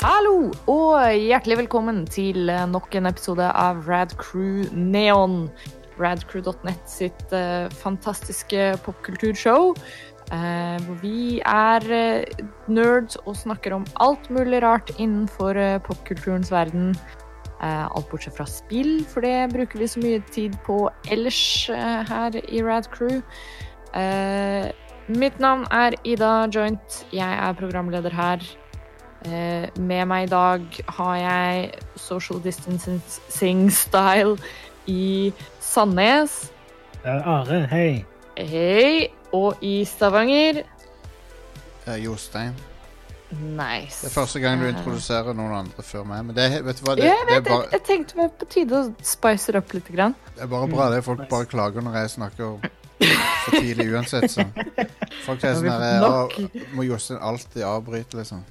Hallo og hjertelig velkommen til nok en episode av Rad Crew Neon. Radcrew.net sitt eh, fantastiske popkulturshow. eh, hvor vi er eh, nerds og snakker om alt mulig rart innenfor eh, popkulturens verden. Eh, alt bortsett fra spill, for det bruker vi så mye tid på ellers eh, her i Radcrew. Eh, mitt navn er Ida Joint. Jeg er programleder her. Eh, med meg i dag har jeg social distancing style i Sandnes. Eh, Are, hei. Hei. Og i Stavanger. Eh, Jostein. Nice. Det er første gang du introduserer noen andre før meg. Men det, er- vet du hva, det, Ja, jeg det, er bare, jeg tenkte det var på tide å spice det opp litt. Grann. det er bare bra. Det er folk bare klager når jeg snakker for tidlig uansett. Så. Folk er sånn her? Må Jostein alltid avbryte, liksom?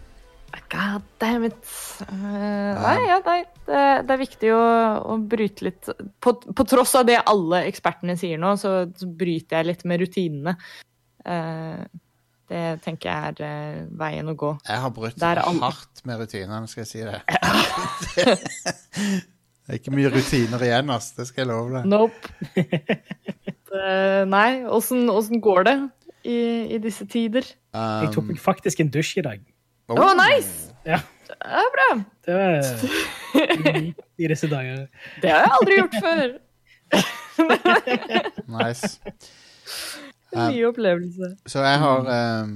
God damn it. Uh, nei, ja, nei. Det, det er viktig å, å bryte litt på, på tross av det alle ekspertene sier nå, så, så bryter jeg litt med rutinene. Uh, det tenker jeg er uh, veien å gå. Jeg har brutt hardt med rutinene, skal jeg si det. det er ikke mye rutiner igjen, ass. Det skal jeg love deg. Nope. Eh, nei, åssen går det i, i disse tider? Jeg tok Um, meg faktisk en dusj i dag. Å, oh, nice! Ja, Det er bra. det var unikt i disse dager. Det har jeg aldri gjort før. Nice. En ny opplevelse. Så jeg har um,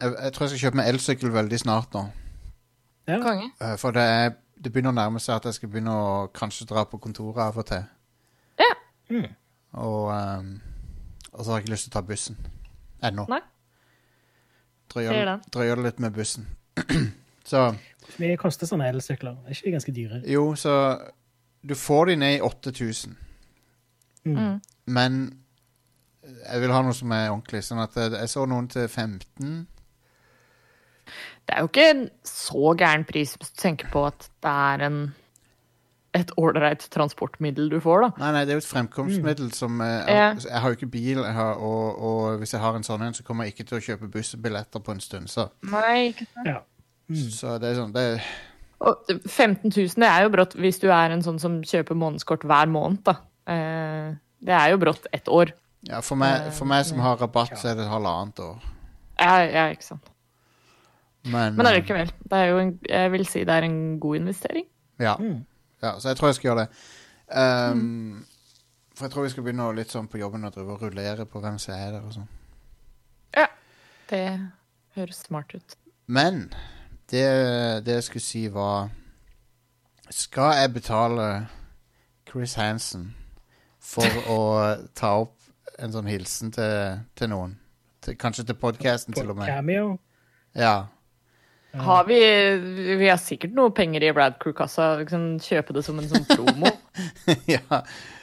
jeg, jeg tror jeg skal kjøpe meg elsykkel veldig snart nå. Ja. Konge. Eh, For det, er, det begynner å nærme seg at jeg skal begynne å kanskje dra på kontoret av og til. Ja. Mm. Og, um, og så har jeg ikke lyst til å ta bussen. Ennå. Drøyer det litt med bussen. så Hvor mye koster sånne elsykler? Er ikke de ganske dyre? jo, så Du får de ned i 8000, Mm. Mm. men jeg vil ha noe som er ordentlig. Sånn at jeg, jeg så noen til 15. Det er jo ikke en så gæren pris hvis du tenker på at det er en et ålreit transportmiddel du får, da. Nei, nei, det er jo et fremkomstmiddel som eh, jeg, jeg har jo ikke bil, jeg har, og, og hvis jeg har en sånn en, så kommer jeg ikke til å kjøpe bussbilletter på en stund. Så, Nei, ikke sant. Ja. Mm. så det er sånn det, Og 15 000 det er jo brått hvis du er en sånn som kjøper månedskort hver måned, da. Eh, det er jo brått ett år. ja, for, meg, for meg som har rabatt, så er det et halvannet år. Ja, ja ikke sant. Men, Men eh, allikevel. Det er jo en, jeg vil si det er en god investering. Ja. Mm. ja, så jeg tror jeg skal gjøre det. Um, For jeg tror vi skal begynne å litt sånn på jobben og drive og rullere på hvem som er der og sånn. Det høres smart ut. Men det, det jeg skulle si var Skal jeg betale Chris Hansen for å ta opp en sånn hilsen til, til noen? Til, kanskje til podkasten, til og med. Cameo? Ja. Har vi Vi har sikkert noe penger i Radcrew-kassa. Liksom kjøpe det som en sånn promo. ja.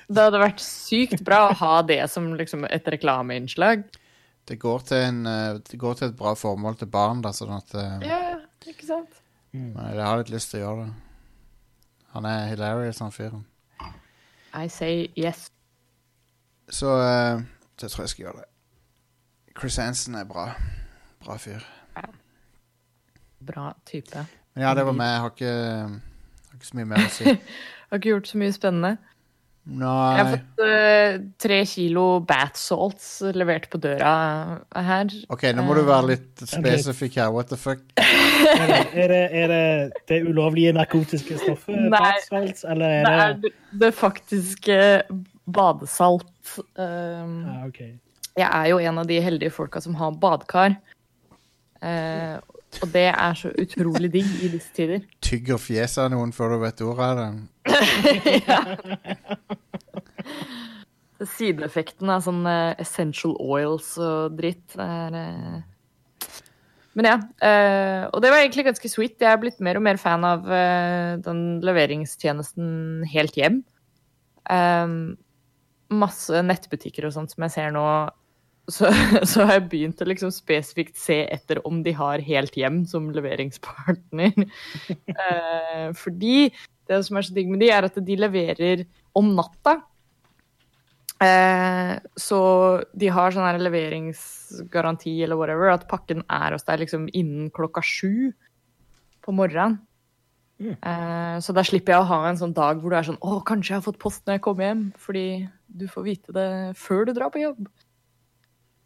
Det hadde vært sykt bra å ha det som liksom et reklameinnslag. Det går, til en, eh, det går til et bra formål til barn, da, sånn at eh, Ja, ikke sant? Mm. Men Jeg har litt lyst til å gjøre det. Han er hilarious, han fyren. I say yes. Så uh, det tror jeg skal gjøre det. Chris Hansen er bra. Bra fyr. Bra type. Men ja, det var meg. Jeg har ikke, har ikke så mye mer å si. Har ikke gjort så mye spennende. Jeg har fått uh, tre kilo bath salts levert på døra her. OK, nå må du være litt spesifikk her. What the fuck? Er det, er det, er det det ulovlige narkotiske stoffet, Nei. bathsalts, eller er er det det, det faktiske badesalt. Um, ah, okay. jeg er jo en av de heldige folka som har badekar. Eh, og det er så utrolig digg i disse tider. Tygger fjeset av noen før du vet ordet av det. Sideeffekten av sånn uh, essential oils og dritt. Er uh... Men ja. Uh, og det var egentlig ganske sweet. Jeg er blitt mer og mer fan av den leveringstjenesten Helt hjem. Um, masse nettbutikker og sånt som jeg ser nå. Så, så har jeg begynt å liksom spesifikt se etter om de har Helt hjem som leveringspartner. Eh, fordi det som er så digg med de, er at de leverer om natta. Eh, så de har sånn her leveringsgaranti eller whatever, at pakken er hos deg liksom innen klokka sju på morgenen. Eh, så da slipper jeg å ha en sånn dag hvor du er sånn Å, kanskje jeg har fått post når jeg kommer hjem. Fordi du får vite det før du drar på jobb.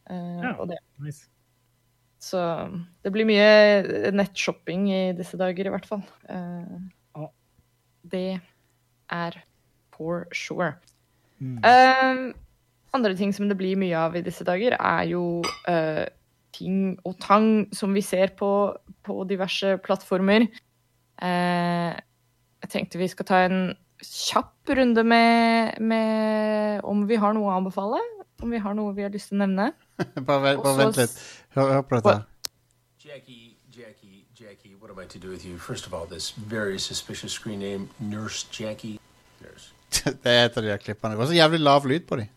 Eh, Ja. og det. Nice. Så det blir mye nettshopping i disse dager, i hvert fall. Uh, det er for sure. Mm. Uh, andre ting som det blir mye av i disse dager, er jo uh, ting og tang som vi ser på, på diverse plattformer. Eh, jeg tenkte vi skal ta en kjapp runde med, med om vi har noe å anbefale. Om vi har noe vi har lyst til å nevne. bare, vent- bare vent litt. Hør, hør på dette. Jackie, Jackie, Jackie, what am I to do with you? First of all, this very suspicious screen name, Nurse Jackie. Nurse. Det er et av de der klippene. Det var så jævlig lav lyd på de.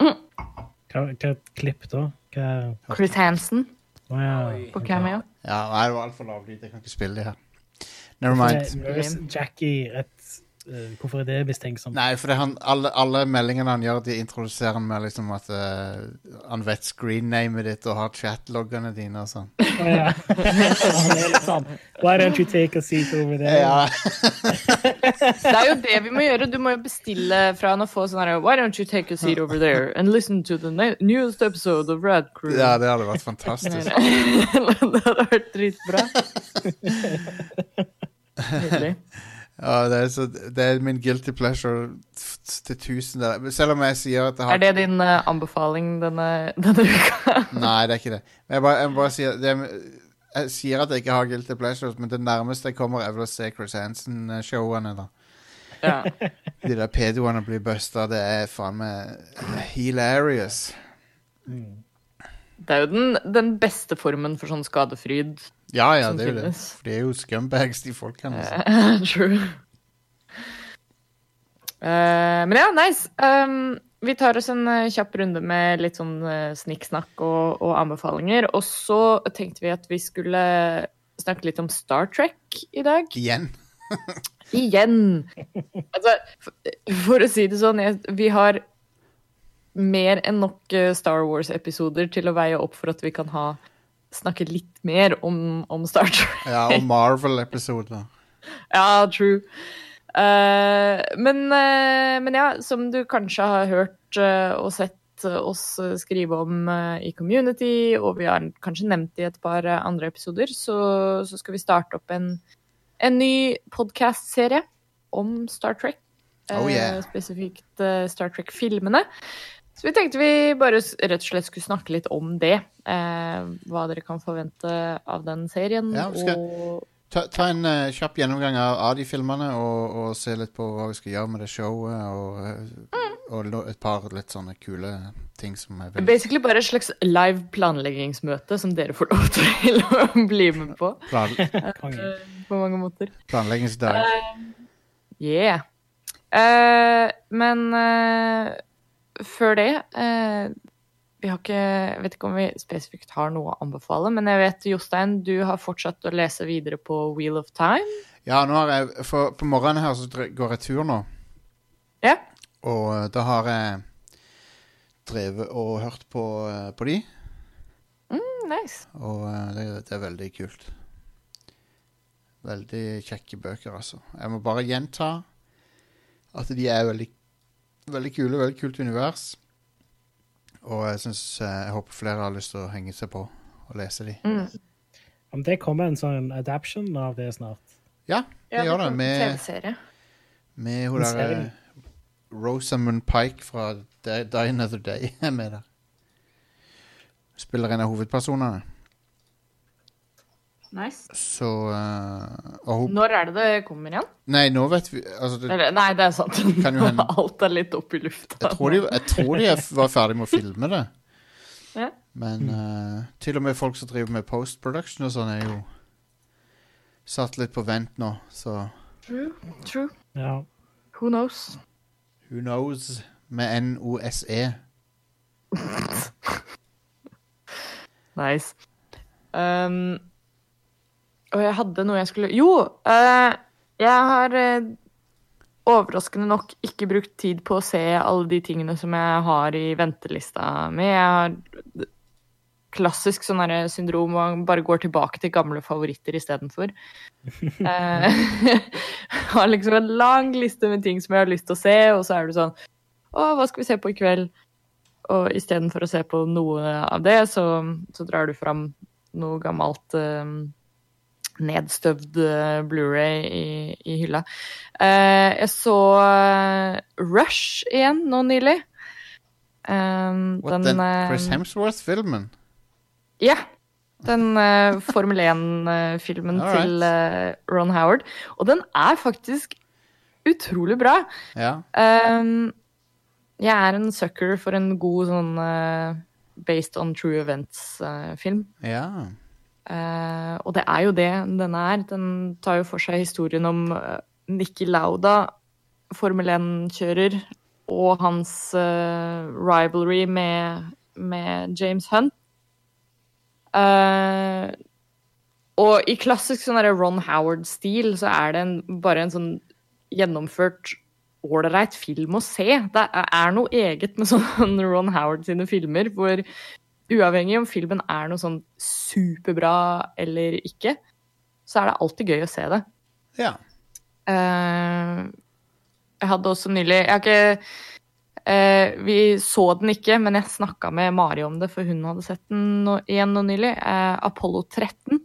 Hva, hva klipp da? Hva Chris Hansen Oh, ja. på Cameo. Ja, nei, det var altfor lav lyd. Jeg kan ikke spille de her. Never mind. Er Nurse Jackie et Hvorfor er det mistenksomt? Nei, for det han, alle, alle meldingene han gjør, de introduserer han med liksom at uh, han vet screennamet ditt og har chatloggene dine og sånn. Oh, ja. Sånn Why don't you take a seat over there? Ja. Det er jo det vi må gjøre. Du må jo bestille fra han og få sånn her Why don't you take a seat over there and listen to the newest episode of Rad Crew? ja, det hadde vært fantastisk. det hadde vært dritbra. Nydelig. Ja, det er, så, det er min guilty pleasure til tusen der. Selv om jeg sier at jeg har Er det din uh, anbefaling denne, denne uka? Nei, det er ikke det. Men jeg bare, jeg bare sier det, Jeg sier at jeg ikke har guilty pleasures, men det nærmeste jeg kommer, er vel å se Chris Hansen-showene. da Ja. De der pedoene blir busta, det er faen meg hilarious. Det er jo den, den beste formen for sånn skadefryd. Ja, ja, det er jo det. For de er jo scumbags, de folkene. altså. Eh, True. Uh, men ja, nice. Um, vi tar oss en eh, kjapp runde med litt sånn uh, snikksnakk og, og anbefalinger. Og så tenkte vi at vi skulle snakke litt om Star Trek i dag. Igjen. Igjen! Altså, for, for å si det sånn, jeg, vi har mer enn nok eh, Star Wars-episoder til å veie opp for at vi kan ha snakke litt mer om, om Star Trek. Ja, og Marvel-episoder. Ja, true. Uh, men, uh, men ja, som du kanskje har hørt uh, og sett oss skrive om i Community, og vi har kanskje nevnt det i et par andre episoder, så, så skal vi starte opp en, en ny podkast-serie om Star Trek. Oh, yeah. Spesifikt Star Trek-filmene. Så vi tenkte vi bare rett og slett skulle snakke litt om det. Eh, hva dere kan forvente av den serien. Ja, vi skal- og Ta, ta en uh, kjapp gjennomgang av, av de filmene, og, og se litt på hva vi skal gjøre med det showet, og, mm. og og et par litt sånne kule ting som er veldig Basically bare et slags live planleggingsmøte som dere får lov til å bli med på. plan, eh, På mange måter. planleggingsdag. Yeah. Uh, men eh, før det eh, Vi har ikke Jeg vet ikke om vi spesifikt har noe å anbefale, men jeg vet, Jostein, du har fortsatt å lese videre på Wheel of Time. Ja, jeg For på morgenen her så går jeg tur nå, Ja. og eh, da har jeg drevet og hørt på, eh, på de, Mm, nice. og det, det er veldig kult. Veldig kjekke bøker, altså. Jeg må bare gjenta at de er veldig, veldig kule, veldig kult univers. Og jeg synes, Jeg håper flere har lyst til å henge seg på og lese de. Mm. Om det kommer en sånn adaption av det snart. Ja, det gjør det. Med, med hun En der serie. eh, Rosamund Pike fra Die, Die Another Day er med der. Spiller en av hovedpersonene. Nice. Så uh, Og hun Når er det det kommer igjen? Nei, nå vet vi Altså, det, nei, det er sant. Kan jo hende. Alt er litt opp i lufta. jeg, tror de, jeg tror de var ferdig med å filme det. Ja. Men uh, til og med folk som driver med post-production og sånn, er jo satt litt på vent nå, så True. True. Ja. Who knows? who knows med N-O-S-E. Nice. Um, og jeg hadde noe jeg skulle Jo! Uh, jeg har uh, overraskende nok ikke brukt tid på å se alle de tingene som jeg har i ventelista mi. Jeg har klassisk sånn syndrom hvor man bare går tilbake til gamle favoritter istedenfor. uh, har liksom en lang liste med ting som jeg har lyst til å se, og så er du sånn Å, hva skal vi se på i kveld? Og istedenfor å se på noe av det, så, så drar du fram noe gammelt eh, nedstøvd eh, Blu-ray i, i hylla. Eh, jeg så eh, Rush igjen nå nylig. Um, What, den Chris eh, Hemsworth-filmen? Ja. Den uh, Formel 1-filmen right. til uh, Ron Howard. Og den er faktisk utrolig bra. Ja. Um, jeg er en sucker for en god sånn uh, based on true events-film. ja. Eh, og det er jo det den er. Den tar jo for seg historien om uh, Nikki Lauda, Formel 1-kjører, og hans eh, rivalry med, med James Hunt. Eh, og i klassisk sånn Ron Howard-stil så er det en, bare en sånn gjennomført ålreit film å se. Det er noe eget med sånn Ron Howard sine filmer, hvor uavhengig om filmen er noe sånn superbra eller ikke, så er det alltid gøy å se det. ja. Uh, jeg hadde også nylig Jeg har ikke uh, Vi så den ikke, men jeg snakka med Mari om det, for hun hadde sett den no, igjen nå nylig. Uh, Apollo 13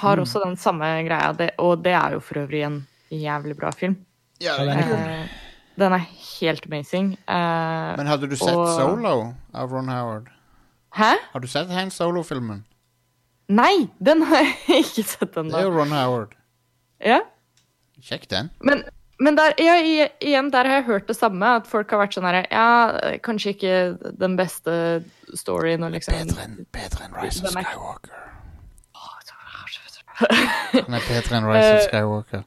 har også den samme greia, det, og det er jo for øvrig en jævlig bra film. ja det er den er helt amazing. Uh, Men hadde du sett og- Solo av Ron Howard? Hæ? Har du sett Han Solo-filmen? Nei, den har jeg ikke sett Det er jo Ron Howard. Ja. Sjekk den. Men, men der, ja, igjen, der har jeg hørt det samme. At folk har vært sånn her Ja, kanskje ikke den beste storyen og liksom Bedre enn enn Rise of er- Skywalker. Den er bedre enn Rise of Eh, Skywalker.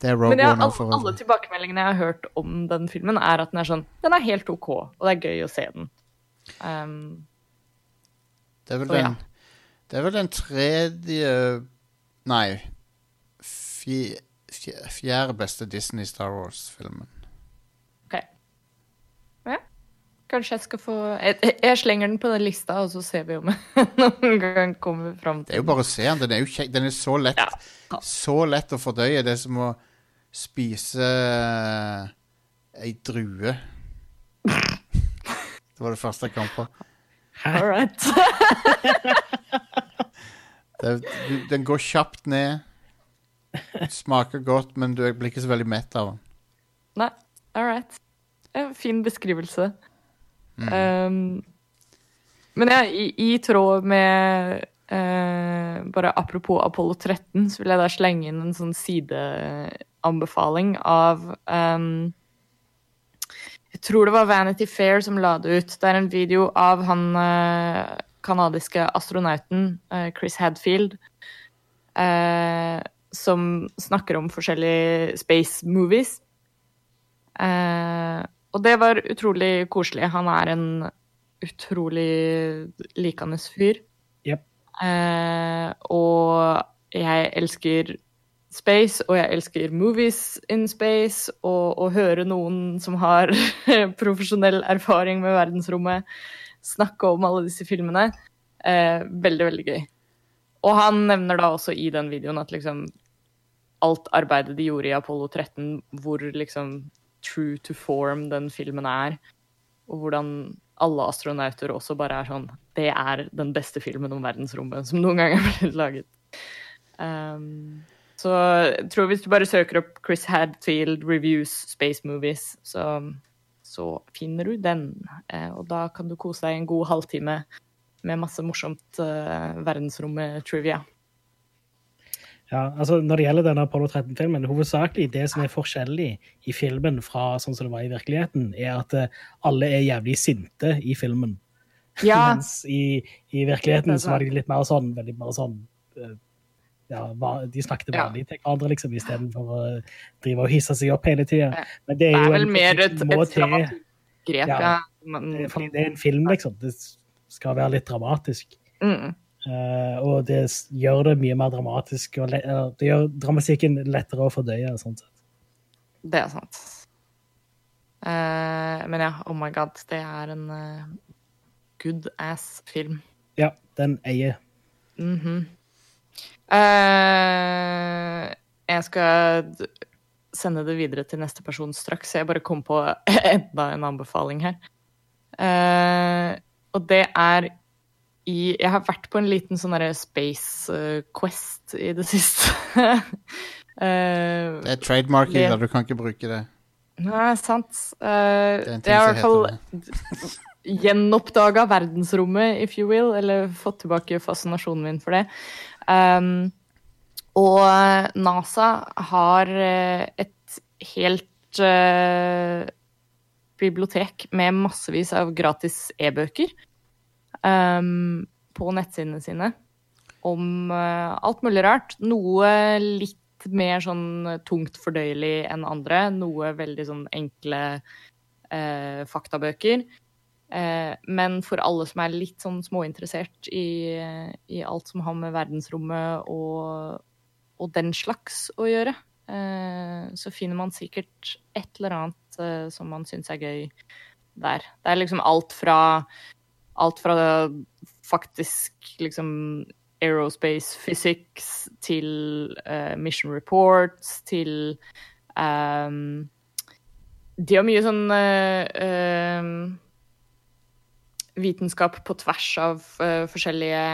Det er Rogue Men ja, all, alle, tilbakemeldingene jeg har hørt om den filmen, er at den er sånn Den er helt OK, og det er gøy å se den. Um, Det er vel Så ja. den Det er vel den tredje Nei. Fje, fje, fjerde beste Disney Star Wars-filmen. OK. Ja. Kanskje jeg skal få jeg, jeg- slenger den på den lista, og så ser vi om jeg noen gang kommer fram Det er jo bare å se den. Den er jo kjekk. Den er så lett Ja. Så lett å fordøye. Det er som å spise eh, ei drue. Det var det første jeg kom på. All right. Det, den går kjapt ned. Smaker godt, men du blir ikke så veldig mett av den. Nei, all right. En fin beskrivelse. Mm. Um, men ja, i, i tråd med uh, Bare apropos Apollo 13, så vil jeg da slenge inn en sånn sideanbefaling av um, Jeg tror det var Vanity Fair som la det ut. Det er en video av han uh, kanadiske astronauten uh, Chris Hadfield. uh, som snakker om forskjellige space movies. Og det var utrolig koselig. Han er en utrolig likende fyr. Yep. Og jeg elsker space, og jeg elsker movies in space, og å høre noen som har profesjonell erfaring med verdensrommet, snakke om alle disse filmene. Eh, veldig, veldig gøy. Og han nevner da også i den videoen at liksom alt arbeidet de gjorde i Apollo 13, hvor liksom true to form den filmen er, og hvordan alle astronauter også bare er sånn Det er den beste filmen om verdensrommet som noen gang er blitt laget. Um, så jeg tror hvis du bare søker opp Chris Hadfield reviews space movies, så, så finner du den. Eh, og da kan du kose deg en god halvtime med masse morsomt uh, verdensrommet-trivia. Ja, altså Når det gjelder denne Apollo 13-filmen, hovedsakelig det som er forskjellig i filmen fra sånn som det var i virkeligheten, er at eh, alle er jævlig sinte i filmen. Ja, Mens i, i virkeligheten så var de litt mer sånn veldig mer sånn eh, ja, De snakket vanlig til hverandre, liksom, istedenfor å drive og hisse seg opp hele tida. Men det er, det jo er vel en- mer et, et dramatisk Ja. Men, det fordi det er en film, liksom. Det skal være litt dramatisk. mm, Uh, og det gjør det mye mer dramatisk. Og eh, det gjør dramatikken lettere å fordøye. sånn sett. det er sant. Uh, men ja, oh my god, det er en uh, good ass film. Ja, den eier. Mhm. Eh, jeg skal sende det videre til neste person straks. Jeg bare kom på enda en anbefaling her. Uh, og det er i Jeg har vært på en liten sånn derre Space eh, Quest i det siste. uh, Det er trademarking, det, du kan ikke bruke det. Nei, sant. Uh, Det er en ting jeg i som hvert fall heter gjenoppdaga verdensrommet, if you will, eller fått tilbake fascinasjonen min for det. Um, og NASA har eh, et helt uh, bibliotek med massevis av gratis e-bøker um, på nettsidene sine om uh, alt mulig rart. Noe litt mer sånn tungt fordøyelig enn andre. Noe veldig sånn enkle uh, faktabøker. Eh, men for alle som er litt sånn småinteressert i, i alt som har med verdensrommet og, og den slags å gjøre, eh, så finner man sikkert et eller annet eh, som man syns er gøy der. Det er liksom alt fra Alt fra faktisk liksom aerospace physics til uh, mission reports til um, De har mye sånn uh, ehm, vitenskap på tvers av uh, forskjellige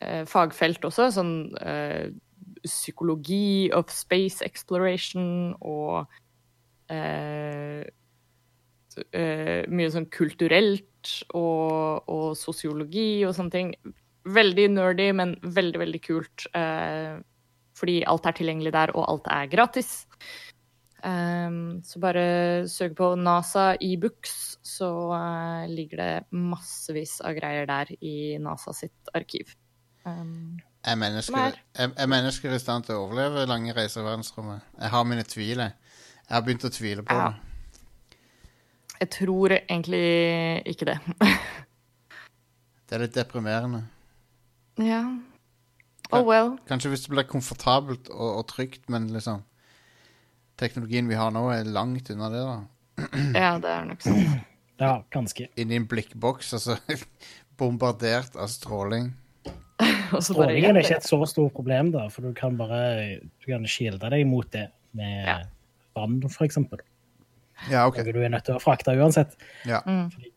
uh, fagfelt også. Sånn uh, psykologi of space exploration og mye sånn kulturelt og, og sosiologi og sånne ting. Veldig nerdy, men veldig, veldig kult. fordi alt er tilgjengelig der, og alt er gratis. Um, så bare søk på NASA e-books, så uh, ligger det massevis av greier der i NASA sitt arkiv. Um, Er mennesker, er- er, er mennesker i stand til å overleve lange reiser i verdensrommet? Jeg har mine tvil. jeg. Jeg har begynt å tvile på Ja. det. jeg tror egentlig ikke det. Det er litt deprimerende. ja. Oh well. Kanskje hvis det blir komfortabelt og, og trygt, men liksom Teknologien vi har nå, er langt unna det. da. Ja, det er nok sånn. Ja, ganske. Inni en blikkboks, altså bombardert av stråling. Strålingen er ikke et så stort problem, da, for du kan bare du kan skilde deg mot det med Ja. vann, for eksempel. Ja, OK. Noe du er nødt til å frakte uansett. Ja. Fordi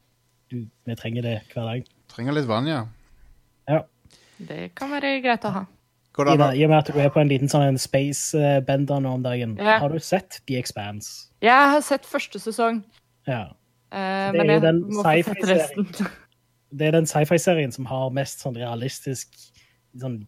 Du, vi trenger det hver dag. Trenger litt vann, ja. Ja. det kan være greit å ha. Går det I, an I og med at du er på en liten sånn space-bender nå om dagen, Ja. har du sett The Expanse? Jeg har sett første sesong, Ja. eh, Det men jeg den må få sett resten. Det er den sci-fi-serien som har mest sånn realistisk sånn,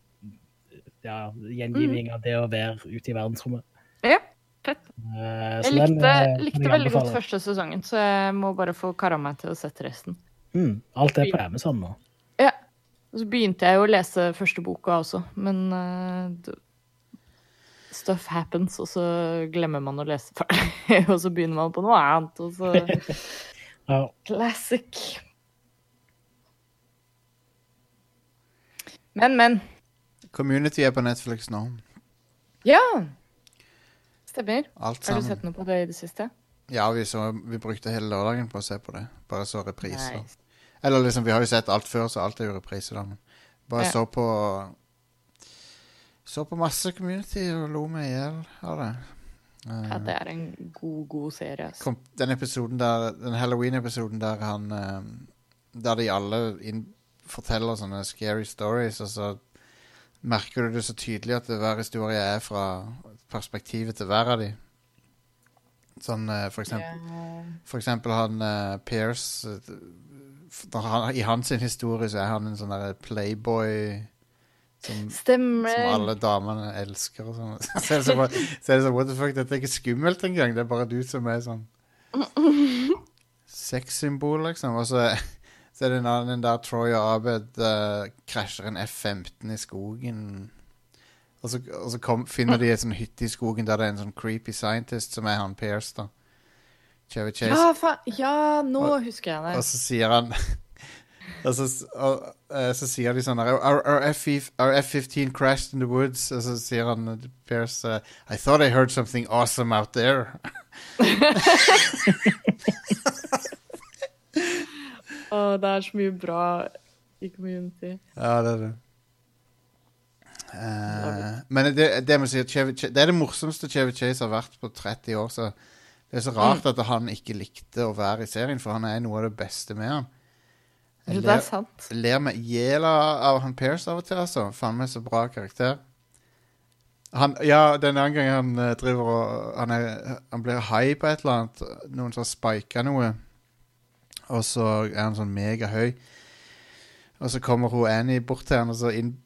ja, gjengivning av det å være ute i verdensrommet. Ja, fett. Eh, Jeg likte, den, likte jeg veldig godt første sesongen, så jeg må bare få kara meg til å sette resten. Mm, alt er på Amazon nå. Og så begynte jeg jo å lese første boka også, men uh, Stuff happens, og så glemmer man å lese ferdig. og så begynner man på noe annet, og så Ja, Classic. Men, men. Community er på Netflix nå. Ja! Stemmer. Alt Har du sett noe på det i det siste? Ja, vi, så, vi brukte hele lørdagen på å se på det. Bare så repriser. Nice. Eller liksom, vi har jo sett alt før, så alt er jo reprise, da. Men bare Ja. så på Så på masse Community og lo meg i hjel av det. Uh, Ja, det er en god, god serie. Altså. kom, den episoden der Den Halloween-episoden der han uh, Der de alle inn, forteller sånne scary stories, og så merker du det så tydelig at hver historie er fra perspektivet til hver av de. Sånn uh, for eksempel yeah. For eksempel han Pierce I hans historie så er han en sånn playboy som, som alle damene elsker og sånn. Så er det så, så sånn, what the fuck, dette er ikke skummelt engang. Det er bare du som er sånn sexsymbol, liksom. Og så, så er det en annen der Troy og Abed uh, krasjer en F-15 i skogen. Og så, og så kom, finner de en sånn hytte i skogen der det er en sånn creepy scientist som er han Pierce, da. Chevy Chase. Ja, fa ja, nå Og- husker jeg det. Og så sier han Og så, og, og, så sier de sånn Our, our, F, our F-15 crashed in the woods. Og så sier han eh, Pierce uh, I thought I heard something awesome out there. Å, det er så mye bra i community. Ja, det er det. Uh, men det, det, si Chevy, det er det morsomste Chevy Chase har vært på 30 år. Så det er så rart at han ikke likte å være i serien, for han er noe av det beste med han. Jeg Det ler, er sant. ler av han Pierce av og til, altså. Faen meg så bra karakter. Han, ja, den andre gangen han eh, driver og han, er, han blir high på et eller annet. Noen som har spika noe. Og så er han sånn megahøy. Og så kommer hun Annie bort til han, og så inn,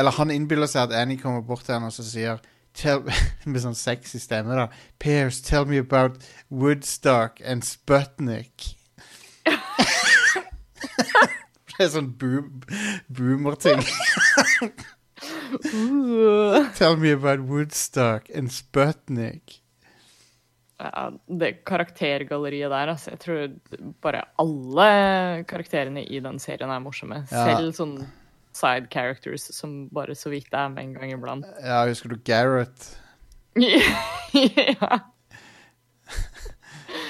Eller han innbiller seg at Annie kommer bort til han og så sier tell, Med sånn sexy stemme, da. Pairs, tell me about Woodstock and Sputnik. det er sånn boom, boomer-ting. Tell me about Woodstock and Sputnik. Ja, det karaktergalleriet der, altså. Jeg tror bare alle karakterene i den serien er morsomme. Ja. Selv sånn side characters som bare så vidt er med en gang iblant. Ja, husker du Garrett? ja.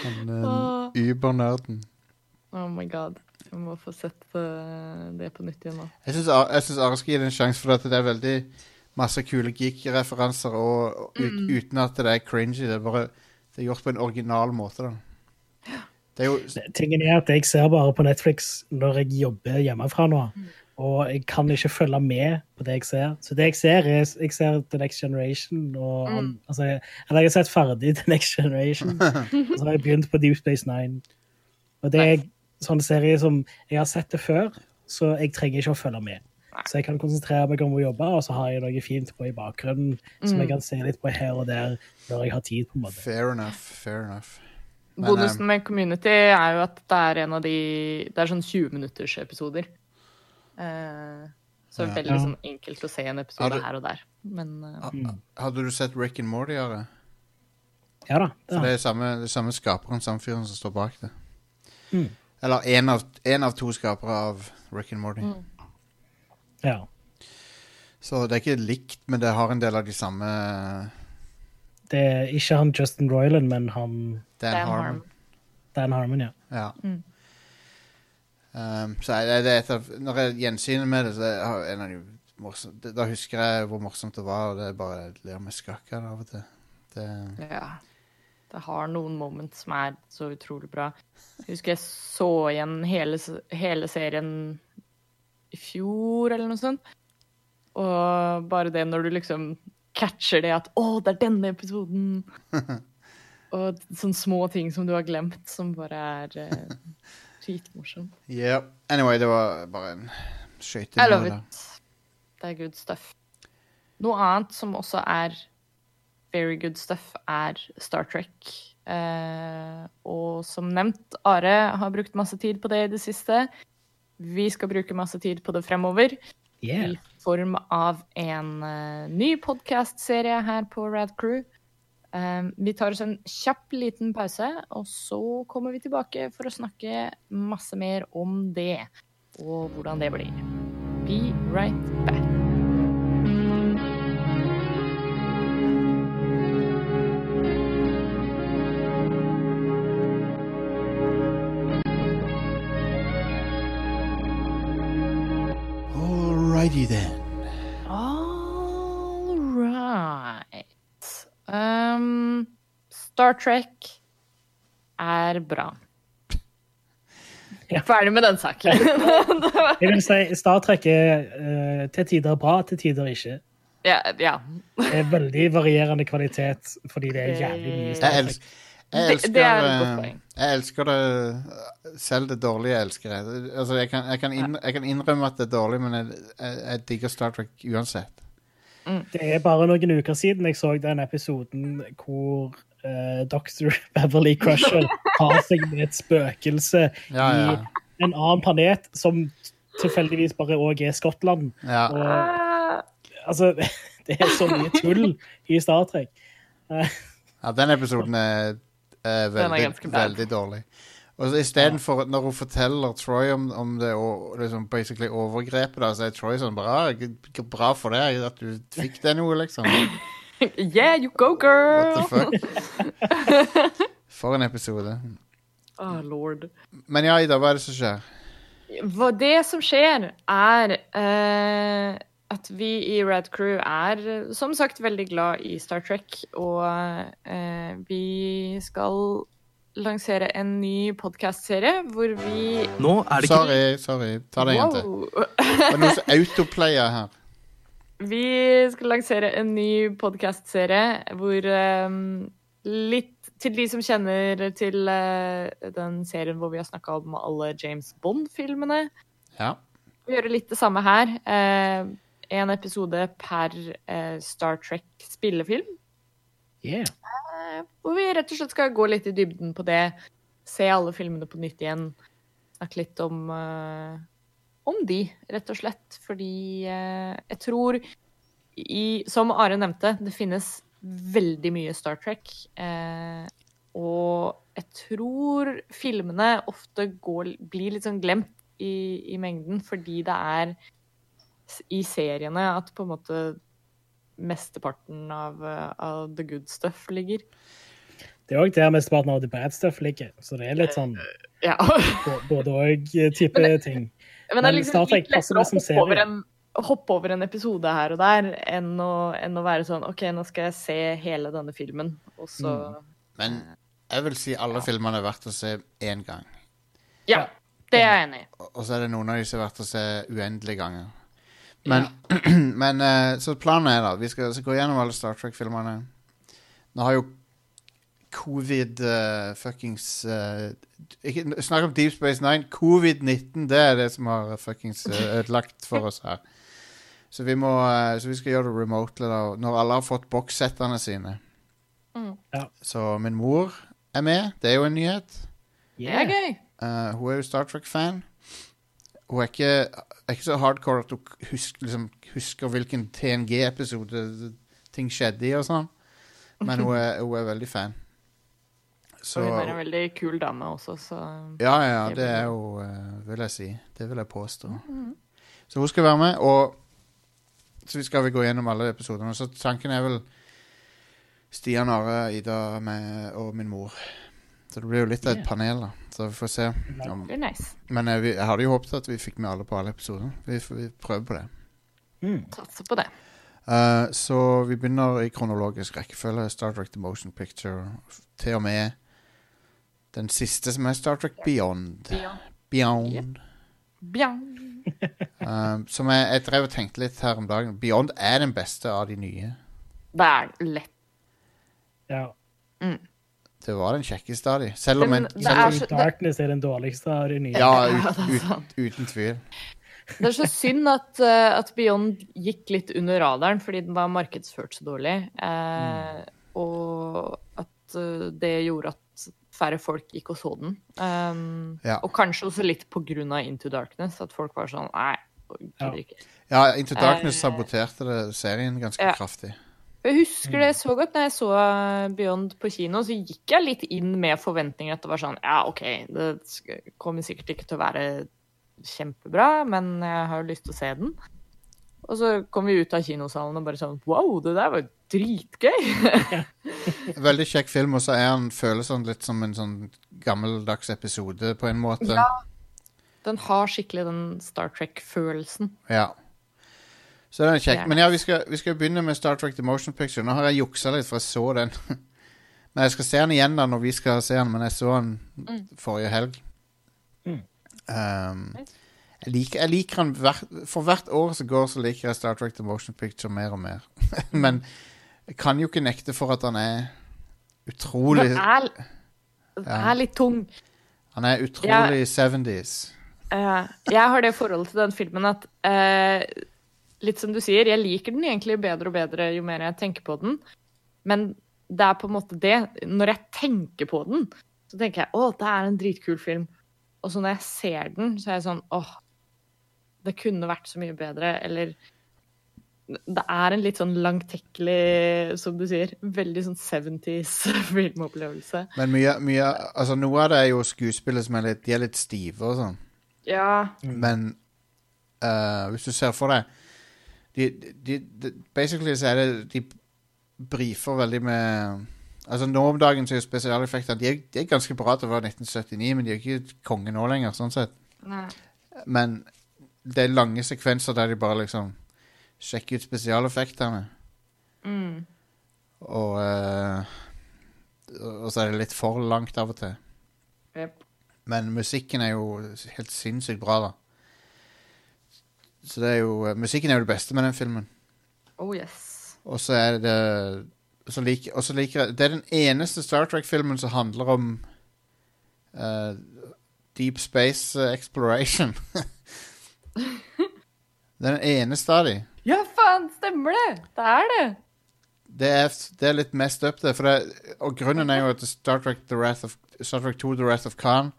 Han uh, Åh. übernerden. Oh my god. Jeg må få sett uh, det på nytt igjen nå. Jeg syns Ar- Are skal gi det en sjanse, for at det er veldig masse kule geek-referanser, og, og ut, uten at det er cringy. Det er bare det er gjort på en original måte, da. Det er jo Tingen er at jeg ser bare på Netflix når jeg jobber hjemmefra nå. Og jeg kan ikke følge med på det jeg ser. Så det jeg ser, er jeg ser The Next Generation. Og, Mm. altså, jeg- eller jeg har sett ferdig The Next Generation. og så har jeg begynt på Deep Space Nine. Og det er sånne serie som jeg har sett det før, så jeg trenger ikke å følge med. Så jeg kan konsentrere meg om å jobbe, og så har jeg noe fint på i bakgrunnen som Mm. jeg kan se litt på her og der når jeg har tid. på en måte. fair enough. Fair enough. Men, Bonusen med Community er jo at det er en av de Det er sånn 20 minutters episoder. Eh, så Ja. veldig Ja. sånn enkelt å se en episode du- her og der. Men uh, Hadde du sett Rick and Morty gjøre? Ja da. For det er samme, det er samme skaperen, samme fyren som står bak det. Mm. Eller én av, en av to skapere av Rick and Morty. Mm. ja. Så det er ikke likt, men det har en del av de samme Det er ikke han Justin Roiland, men han Dan, Dan Harmon. Harmon. Dan Harmon, ja. Ja. Mm. Um, så jeg, det et av, når jeg gjensyner med det, så er en av de morsomme Da husker jeg hvor morsomt det var, og det er bare jeg ler meg skakk av og til. Det, ja. Det har noen moments som er så utrolig bra. Jeg husker jeg så igjen hele, hele serien i fjor, eller noe sånt. Og bare det når du liksom catcher det at 'Å, det er denne episoden'. Og sånne små ting som du har glemt, som bare er eh, morsom. yeah. Anyway, det var bare en skøyte. I love it. Det er good stuff. Noe annet som også er very good stuff, er Star Trek. Eh, og som nevnt, Are har brukt masse tid på det i det siste. Vi skal bruke masse tid på det fremover. Yeah. I form av en uh, ny podkastserie her på Rad Crew. Eh, vi tar oss en kjapp liten pause, og så kommer vi tilbake for å snakke masse mer om det. Og hvordan det blir. Be right back. Star Trek er bra. Ja. Ferdig med den saken. Jeg vil si Star Trek er uh, til tider bra, til tider ikke. ja, ja. Det er veldig varierende kvalitet fordi det er jævlig mye Star Trek. jeg, elsker, det eh, jeg elsker det Selv det dårlige elsker jeg. Altså, jeg, kan, jeg, kan inn, jeg kan innrømme at det er dårlig, men jeg, jeg, jeg digger Star Trek uansett. Det er bare noen uker siden jeg så den episoden hvor eh, Dr. Beverly Crusher har seg med et spøkelse Ja, ja. i en annen planet som tilfeldigvis bare òg er Skottland. ja. Og Ah, altså Det er så mye tull i Star Trek. ja den episoden er, er veldig, den er veldig dårlig. Og så istedenfor, når hun forteller Troy om, om det og liksom basically overgrepet, da, så er Troy sånn bra, bra for deg at du fikk det noe, liksom. yeah, you go, What girl! the fuck? For en episode. Oh, lord. Men ja, Ida, hva er det som skjer? hva det som skjer, er uh, at vi i Rad Crew er som sagt veldig glad i Star Trek, og uh, vi skal lansere en ny podkastserie hvor vi Nå er det ikke Sorry, sorry. Ta det en gang til. Det er noe som autoplayer her. Vi skal lansere en ny podkastserie hvor um, litt til de som kjenner til uh, den serien hvor vi har snakka om alle James Bond-filmene. Ja. Vi gjør litt det samme her. Uh, en episode per uh, Star Trek-spillefilm. Yeah. Hvor vi rett og slett skal gå litt i dybden på det. Se alle filmene på nytt igjen. Snakke litt om, om de, rett og slett. Fordi eh, jeg tror, i, som Are nevnte, det finnes veldig mye Star Trek. Eh, og jeg tror filmene ofte går, blir litt sånn glemt i, i mengden, fordi det er i seriene at på en måte mesteparten av, eh, av the good stuff ligger. Det er òg der mesteparten av the bad stuff ligger. Så det er litt sånn Ja. både òg-type ting. Men det er liksom litt lettere å hoppe over, en, hoppe over en episode her og der, enn å, enn å være sånn OK, nå skal jeg se hele denne filmen, og så Mm. Men jeg vil si alle filmene er verdt å se én gang. Ja. Det er jeg enig i. Og så er det noen av de som er verdt å se uendelige ganger. Men, men eh, Så planen er da Vi skal, skal gå gjennom alle Star Trek-filmene. Nå har jo covid uh, fuckings uh, Snakk om Deep Space Nine. Covid-19, det er det som har fuckings eh, ødelagt for oss her. Så vi må eh, Så vi skal gjøre det remotely da, når alle har fått bokssettene sine. Mm. Ja. Så min mor er med. Det er jo en nyhet. Det er gøy. Eh, hun er jo Star Trek-fan. Hun er ikke, er ikke så hardcore at hun husker, liksom, husker hvilken TNG-episode ting skjedde i og sånn. Men hun er, hun er veldig fan. Så Og hun er en veldig kul dame også, så Ja, ja, det er hun, eh, vil jeg si. Det vil jeg påstå. Så hun skal være med, og så vi skal vi gå gjennom alle episodene. Så tanken er vel Stian, Are, Ida meg og min mor. Så det blir jo litt av et panel, da. Så vi får se. om nice. men jeg, jeg hadde jo håpet at vi fikk med alle på alle episoder. Vi, vi prøver på det. Mm. Satser på det. Eh, så vi begynner i kronologisk rekkefølge. Star Trek The Motion Picture. Til og med den siste som er Star Trek Beyond. Beyond. Beyond. Eh, som jeg, jeg drev og tenkte litt her om dagen. Beyond er den beste av de nye. Det er lett. Ja. Det var den kjekkeste av de. Selv om en det selv er så- Darkness er den dårligste av de nye. Ja, ut, ut, uten tvil. Det er så synd at, eh, at Beyond gikk litt under radaren fordi den var markedsført så dårlig. Eh, Og at eh, det gjorde at færre folk gikk og så den. Um, Ja. Og kanskje også litt på grunn av Into Darkness, at folk var sånn Nei, Ja. gidder ikke. Ja, Into Darkness uh, saboterte det serien ganske ja. kraftig. Jeg husker det så godt når jeg så eh, Beyond på kino, så gikk jeg litt inn med forventninger at det var sånn Ja, OK, det kommer sikkert ikke til å være kjempebra, men jeg har jo lyst til å se den. Og så kom vi ut av kinosalen og bare sånn Wow, det der var dritgøy! Veldig kjekk film, og så er han føles han litt som en sånn gammeldags episode på en måte. Ja. Den har skikkelig den Star Trek-følelsen. Ja. Så den er kjekk. Men ja, vi skal, vi skal begynne med Star Trek The Motion Picture. Nå har jeg juksa litt, for jeg så den. men jeg skal se den igjen da når vi skal se den, men jeg så den Mm. forrige helg. Mm. Um, jeg, liker, jeg liker den hver, For hvert år som går, så liker jeg Star Trek The Motion Picture mer og mer. men jeg kan jo ikke nekte for at han er utrolig Han er, er litt tung. Han er utrolig 70s. Uh, jeg har det forholdet til den filmen at uh, Litt som du sier, jeg liker den egentlig bedre og bedre jo mer jeg tenker på den. Men det er på en måte det. Når jeg tenker på den, så tenker jeg å, det er en dritkul film. Og så når jeg ser den, så er jeg sånn åh, det kunne vært så mye bedre. Eller det er en litt sånn langtekkelig, som du sier, veldig sånn 70s filmopplevelse. Men mye, mye Altså, noe av det er jo skuespillet som er litt De er litt stive og sånn. Ja. Men uh, hvis du ser for deg de, de, de, Basically så er det De brifer veldig med Altså Nå om dagen så er jo spesialeffektene de, de er ganske bra til å være 1979, men de er ikke konge nå lenger, sånn sett. Nei. Men det er lange sekvenser der de bare liksom sjekker ut spesialeffektene. Mm. Og eh, Og så er det litt for langt av og til. Yep. Men musikken er jo helt sinnssykt bra, da. Så det er jo eh, Musikken er jo det beste med den filmen. Oh yes. Og så er det så så liker jeg Det er den eneste Star Trek-filmen som handler om uh, deep space eh, exploration. det er den eneste av de. Ja, faen, stemmer det! Det er det. Det er, det er litt messed up, det. Det. Og grunnen er jo at Star Trek, The Wrath of, Star Trek 2 The Wrath of Khan,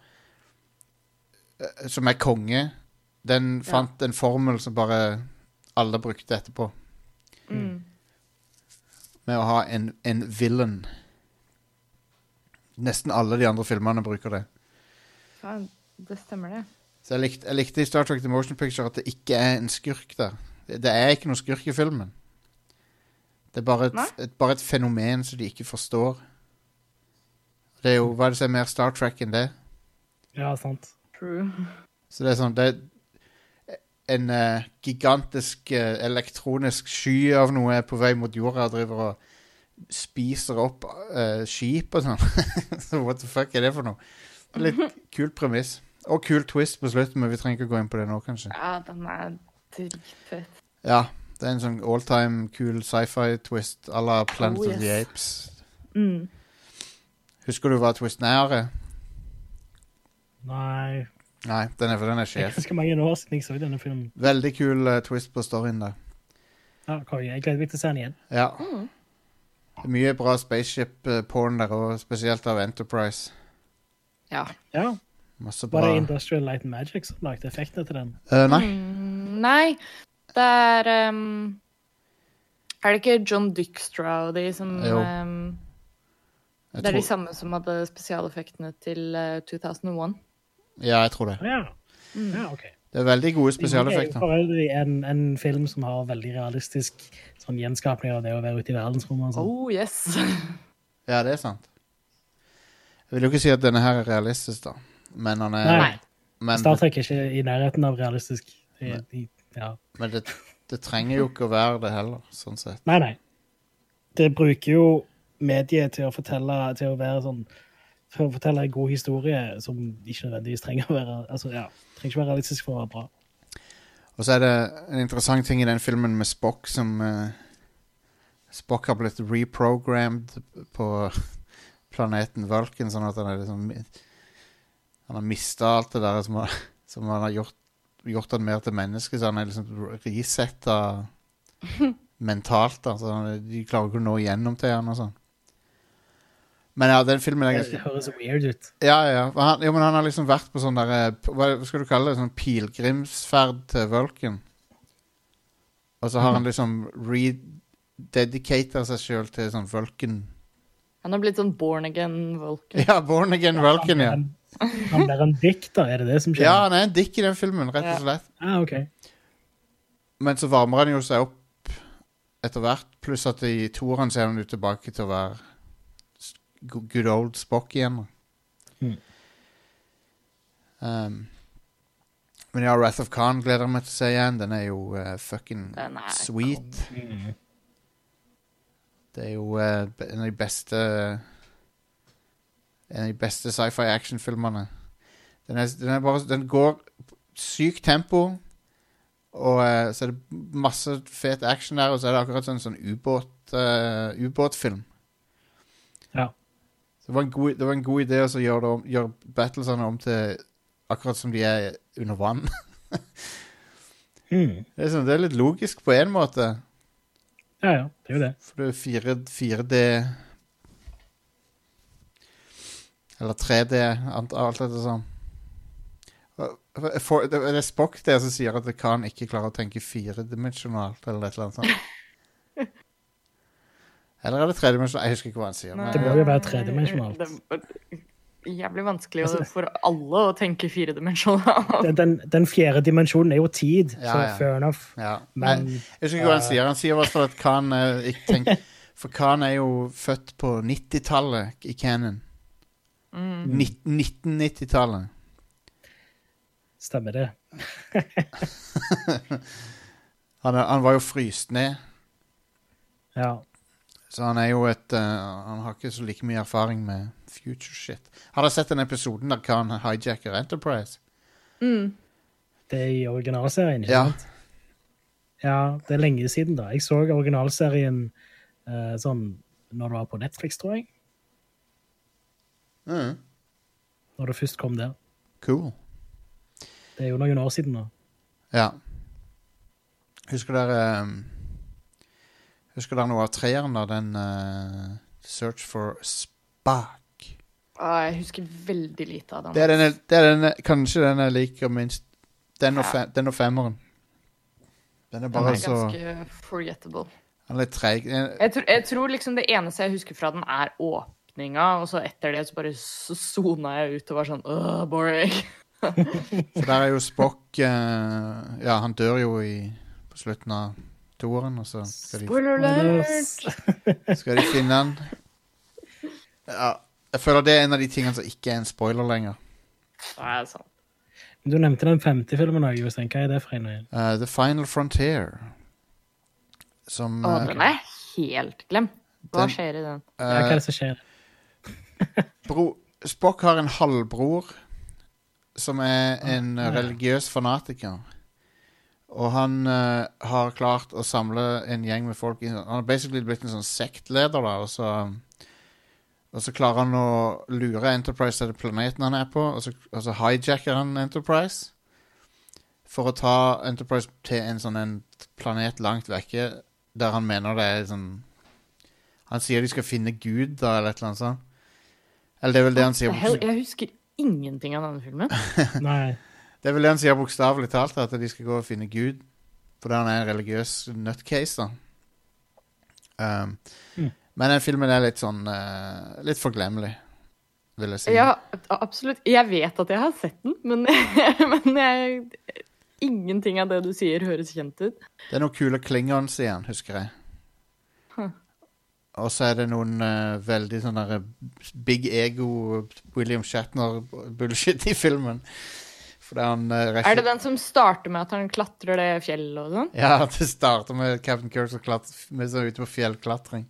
eh, som er konge, den Ja. fant en formel som bare alle brukte etterpå. Mm. Med å ha en, en villain. Nesten alle de andre filmene bruker det. Faen, det stemmer det. Så jeg likte, jeg likte i Star Trek The Motion Picture at det ikke er en skurk der. Det, det er ikke noe skurk i filmen. Det er bare et, et, bare et fenomen som de ikke forstår. Det er jo, Hva er det som er mer Star Trek enn det? Ja, sant. True. Så det er sånn Det er en uh, gigantisk uh, elektronisk sky av noe er på vei mot jorda og driver og spiser opp uh, skip og sånn. så what the fuck er det for noe? Litt kult premiss. Og kul twist på slutten, men vi trenger ikke gå inn på det nå, kanskje. Ja, den er dritfett. Ja, det er en sånn alltime cool sci-fi-twist à la Planet Oh, of the. Apes. Mm. Husker du hva twisten er? Nei Nei, den er, den er Det er sjef. ganske mange år siden jeg så denne filmen. Veldig kul uh, twist på storyen der. Ja, konge. Jeg gleder meg til å se den igjen. Ja. Mm. Mye bra spaceship-porn der, og spesielt av Enterprise. Ja. Ja, Masse Var det Industrial Light and Magic som lagde effektene til den? Uh, Nei. Mm, nei, det er um, Er det ikke John Dykstra og de som ehm, Det er de samme som hadde spesialeffektene til uh, 2001. ja, jeg tror det. Ja, Mm. ja okay. Det er veldig gode spesialeffekter. Det er for øvrig en, en film som har veldig realistisk sånn gjenskapning av det å være ute i verdensrommet. sånn. Oh yes. Ja, det er sant. Jeg vil jo ikke si at denne her er realistisk, da. Men han er Nei. Men, Star Trek er ikke i nærheten av realistisk. I, de- ja. men det, det trenger jo ikke å være det heller, sånn sett. Nei, nei. Det bruker jo mediet til å fortelle til å være sånn for å fortelle en god historie som ikke nødvendigvis trenger å være altså ja, trenger ikke være realistisk for å være bra. Og så er det en interessant ting i den filmen med Spock som uh, Spock har blitt reprogrammed på planeten Vulcan, sånn at han er liksom Han har mista alt det der som, han, som han har gjort, gjort han mer til menneske, så han er liksom resetta mentalt. Altså, De klarer ikke å nå igjennom til han og sånn. Men ja, den filmen er Det høres weird ut. Ja, ja. Han, jo, men han har liksom vært på sånn der eh, Hva skal du kalle det? Sånn pilegrimsferd til Vulcan. Og så har han liksom rededicata seg sjøl til sånn Vulcan Han har blitt sånn born again Vulcan. Ja, Born Again Vulcan, ja. Han, blir en dikter, er det det som skjer? Ja, han er en dikk i den filmen, rett og slett. Ah, okay. Men så varmer han jo seg opp etter hvert, pluss at i toeren ser han ut tilbake til å være good old Spock igjen. Mm. Um, men ja, Wrath of Khan gleder jeg meg til å se igjen. Den er jo uh, fucking er sweet. Mm. Det er jo uh, en av de beste En av de beste sci-fi actionfilmene. Den, er, den, er bare, den går sykt tempo, og uh, så er det masse fet action der, og så er det akkurat sånn, sånn ubåt, Uh, ubåtfilm. Ja. Så det var en god, det var en god idé å gjøre, om, gjøre battlesene om til akkurat som de er under vann. Mm. Det er, sånn, det er litt logisk på en måte. Ja, ja, det er jo det. For det er 4D Eller 3D, ant- alt dette sånn. For- Det er Spock der som sier at Khan ikke klarer å tenke firedimensjonalt, eller et eller annet sånt. Eller er det tredimensjonalt? Jeg husker ikke hva han sier. men- Det må jo være tredimensjonalt. Det jævlig vanskelig Altså- for alle å tenke firedimensjonalt. Den, den, den fjerde dimensjonen er jo tid, Ja, så ja. fair enough. Ja. Men Nei, jeg husker ikke hva han sier. Han sier i hvert fall at Khan eh, ikke tenker For Khan er jo født på 90-tallet i canon. Mm. 1990-tallet. Stemmer det. Han, han var jo fryst ned, Ja. så han er jo et uh, Han har ikke så like mye erfaring med future shit. Har dere sett den episoden der Khan hijacker Enterprise? Mm. Det er i originalserien, ikke Ja. sant? Ja, det er lenge siden da. Jeg så originalserien uh, sånn når det var på Netflix, tror jeg. Mm. Når det først kom der. Cool. Det er jo noen år siden nå. Ja. Husker dere um, Husker dere noe av treeren, da? Den uh, Search for Spark. Ah, jeg husker veldig lite av den. Det er, denne, det er denne, kanskje den jeg liker minst. Den og, Ja. fe, den og femmeren. Den er Den bare ganske så forgettable. Den er litt treig. Jeg- Jeg, tror- liksom det eneste jeg husker fra den, er åpninga, og så etter det så bare så sona jeg ut og var sånn Åh, boring. For der er jo Spock eh, Ja, han dør jo i, på slutten av toeren, og så skal de, Spoiler alert! skal de finne han. Ja, jeg føler det er en av de tingene som ikke er en spoiler lenger. Nei, Det er sant. Du nevnte den femte filmen òg, Jostein. Hva er det for en? Uh, Eh, The Final Frontier. Som Å, eh, den er helt glemt. Hva Den- skjer i den? Ja, hva er eh, det som skjer? Bro, Spock har en halvbror som er en Ah, ja. religiøs fanatiker. Og han uh, har klart å samle en gjeng med folk i- Han har basically blitt en sånn sektleder, da. Og så, og så klarer han å lure Enterprise til planeten han er på, og så, og så hijacker han Enterprise. For å ta Enterprise til en sånn en planet langt vekke, der han mener det er sånn Han sier de skal finne Gud, da, eller et eller annet sånt. Eller det er vel det han sier. Jeg husker ingenting av denne filmen. Nei. Det er vel det han sier bokstavelig talt, at de skal gå og finne Gud. Fordi han er en religiøs nutcase, da. Um, Mm. Men den filmen er litt sånn uh, Litt forglemmelig, vil jeg si. Ja, absolutt. Jeg vet at jeg har sett den, men, men jeg, ingenting av det du sier, høres kjent ut. Det er noen kule klingons igjen, husker jeg. Og så er det noen uh, veldig sånn derre big ego William Shatner-bullshit i filmen. Han uh, Er det den som starter med at han klatrer det fjellet og sånn? Ja, det starter med Captain Kirk som klatrer med sånn ute på fjellklatring.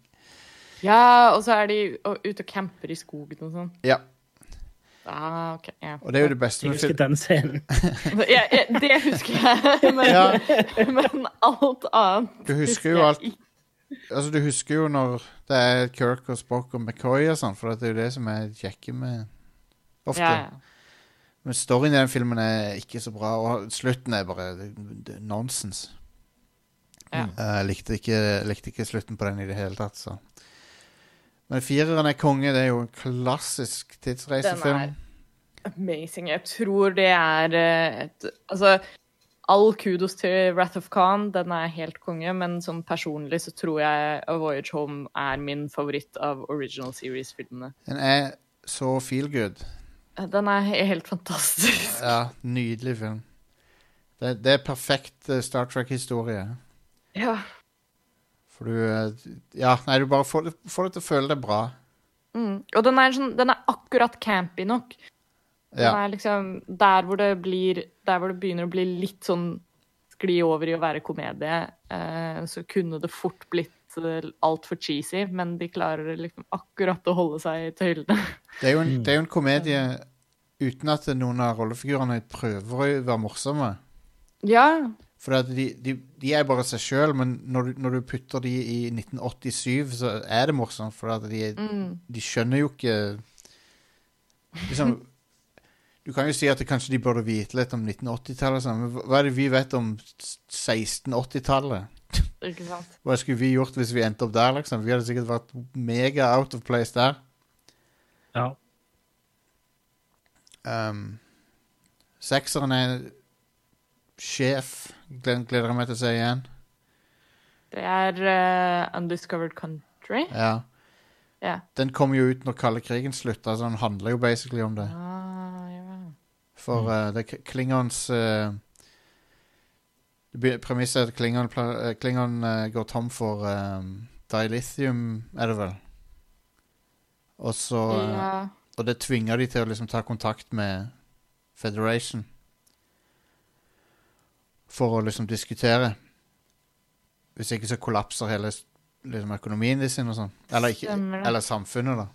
Ja, og så er de ute og camper i skogen og sånn. Ja, Ah, okay, ja. og det er jo det beste Jeg husker den scenen. Ja, det husker jeg, men, Ja. men alt annet Du husker jo jeg alt ikke. Altså, du husker jo når det er Kirk og Spock og McCoy og sånn, for det er jo det som er kjekke med Ofte. Ja, ja. Men storyen i den filmen er ikke så bra, og slutten er bare nonsens. Ja. Eh, Jeg likte, ikke, likte ikke slutten på den i det hele tatt, så. Men fireren er konge. Det er jo en klassisk tidsreisefilm. Den er Amazing. Jeg tror det er eh, et Altså, all kudos til Wrath of Khan, den er helt konge, men sånn personlig så tror jeg A Voyage Home er min favoritt av original series-filmene. Den er så feel good. Den er helt fantastisk. Ja, nydelig film. Det, det er perfekt eh, Star Trek-historie. Ja. For du eh, Ja, nei, du bare får, får det til å føle deg bra. Mm. Og den er, sånn, den er akkurat campy nok. Den Ja. er liksom der hvor det blir Der hvor det begynner å bli litt sånn skli over i å være komedie, eh, så kunne det fort blitt uh, altfor cheesy, men de klarer liksom akkurat å holde seg i tøylene. Det er jo en, det er jo en komedie uten at noen av rollefigurene prøver å være morsomme. ja. For at de, de, de er bare seg sjøl, men når du, når du putter de i 1987, så er det morsomt. For at de, Mm. de skjønner jo ikke Liksom Du kan jo si at det, kanskje de burde vite litt om 1980-tallet, sånn, men hva- er det vi vet om 1680-tallet? Ikke sant? Hva skulle vi gjort hvis vi endte opp der, liksom? Vi hadde sikkert vært mega out of place der. Ja. Um, sekseren er sjef. Gleder, jeg meg til å se igjen. Det er uh, Undiscovered Country. Ja. Yeah. Den kom jo ut når kalde krigen slutta, så den handler jo basically om det. Ah. For uh, det er Klingons uh, Premisset er at Klingon, eh, Klingon uh, går tom for um, dilithium, er det vel? Og så ja. uh, Og det tvinger de til å liksom ta kontakt med Federation. for å liksom diskutere. Hvis ikke så kollapser hele liksom, økonomien de sin og sånn. Eller, det. eller samfunnet, da.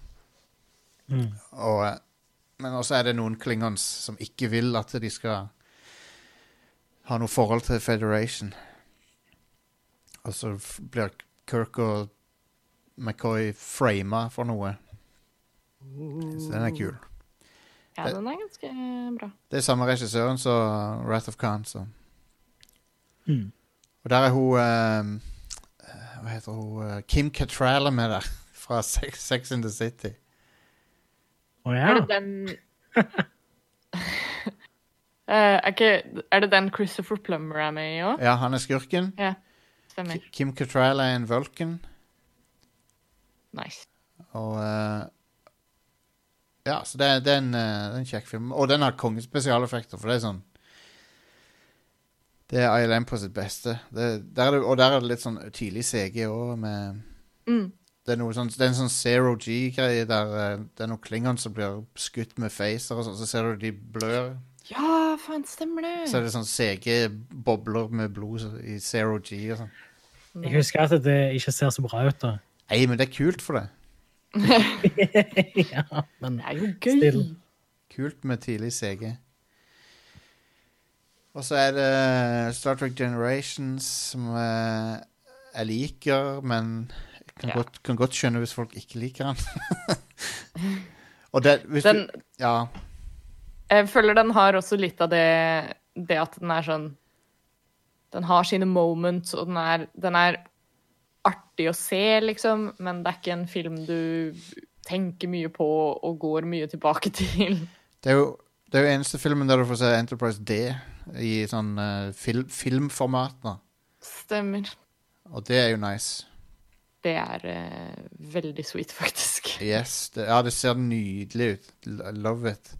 Mm. Og, eh, men også er det noen klingons som ikke vil at de skal ha noe forhold til Federation. Og så blir Kirk og McCoy frama for noe. Så den er kul. Ja, den er ganske bra. Det er samme regissøren som Wrath of Khan. Så. Mm. Og der er hun eh, Hva heter hun? eh, Kim Cattrall er med der. Fra Sex, Sex in the City. Å ja. Er det den Eh, er, ikke, er det den Christopher Plummer er med i òg? Ja, han er skurken. Ja, stemmer. Kim Cattrall er en Vulcan. Nice. Og uh, Ja, så det, er- det, er en, det er en kjekk film. Og den har kongespesialeffekter, for det er sånn Det er ILM på sitt beste. Det, der er det, og der er det litt sånn tidlig CG òg, med Mm. Det er, noe sånn, det er en sånn zero G-greie der eh, det er noen klingon som blir skutt med facer og sånn, så ser du de blør. Ja, faen, stemmer det. Så er det sånn CG-bobler med blod i zero G og sånn. Jeg husker at det ikke ser så bra ut, da. Nei, men det er kult for det. ja, men Det er jo gøy. Still. Kult med tidlig CG. Og så er det Star Trek Generations, som eh, jeg liker, men kan, Ja. godt, kan godt skjønne hvis folk ikke liker den. Og det, hvis Den, du, ja, jeg føler den har også litt av det, det at den er sånn Den har sine moments, og den er, den er artig å se, liksom, men det er ikke en film du tenker mye på og går mye tilbake til. det er jo det er jo eneste filmen der du får se Enterprise D i sånn uh, fil, filmformat. da. Stemmer. Og det er jo nice. Det er uh, veldig sweet, faktisk. Yes, det, ja, det ser nydelig ut. Love it.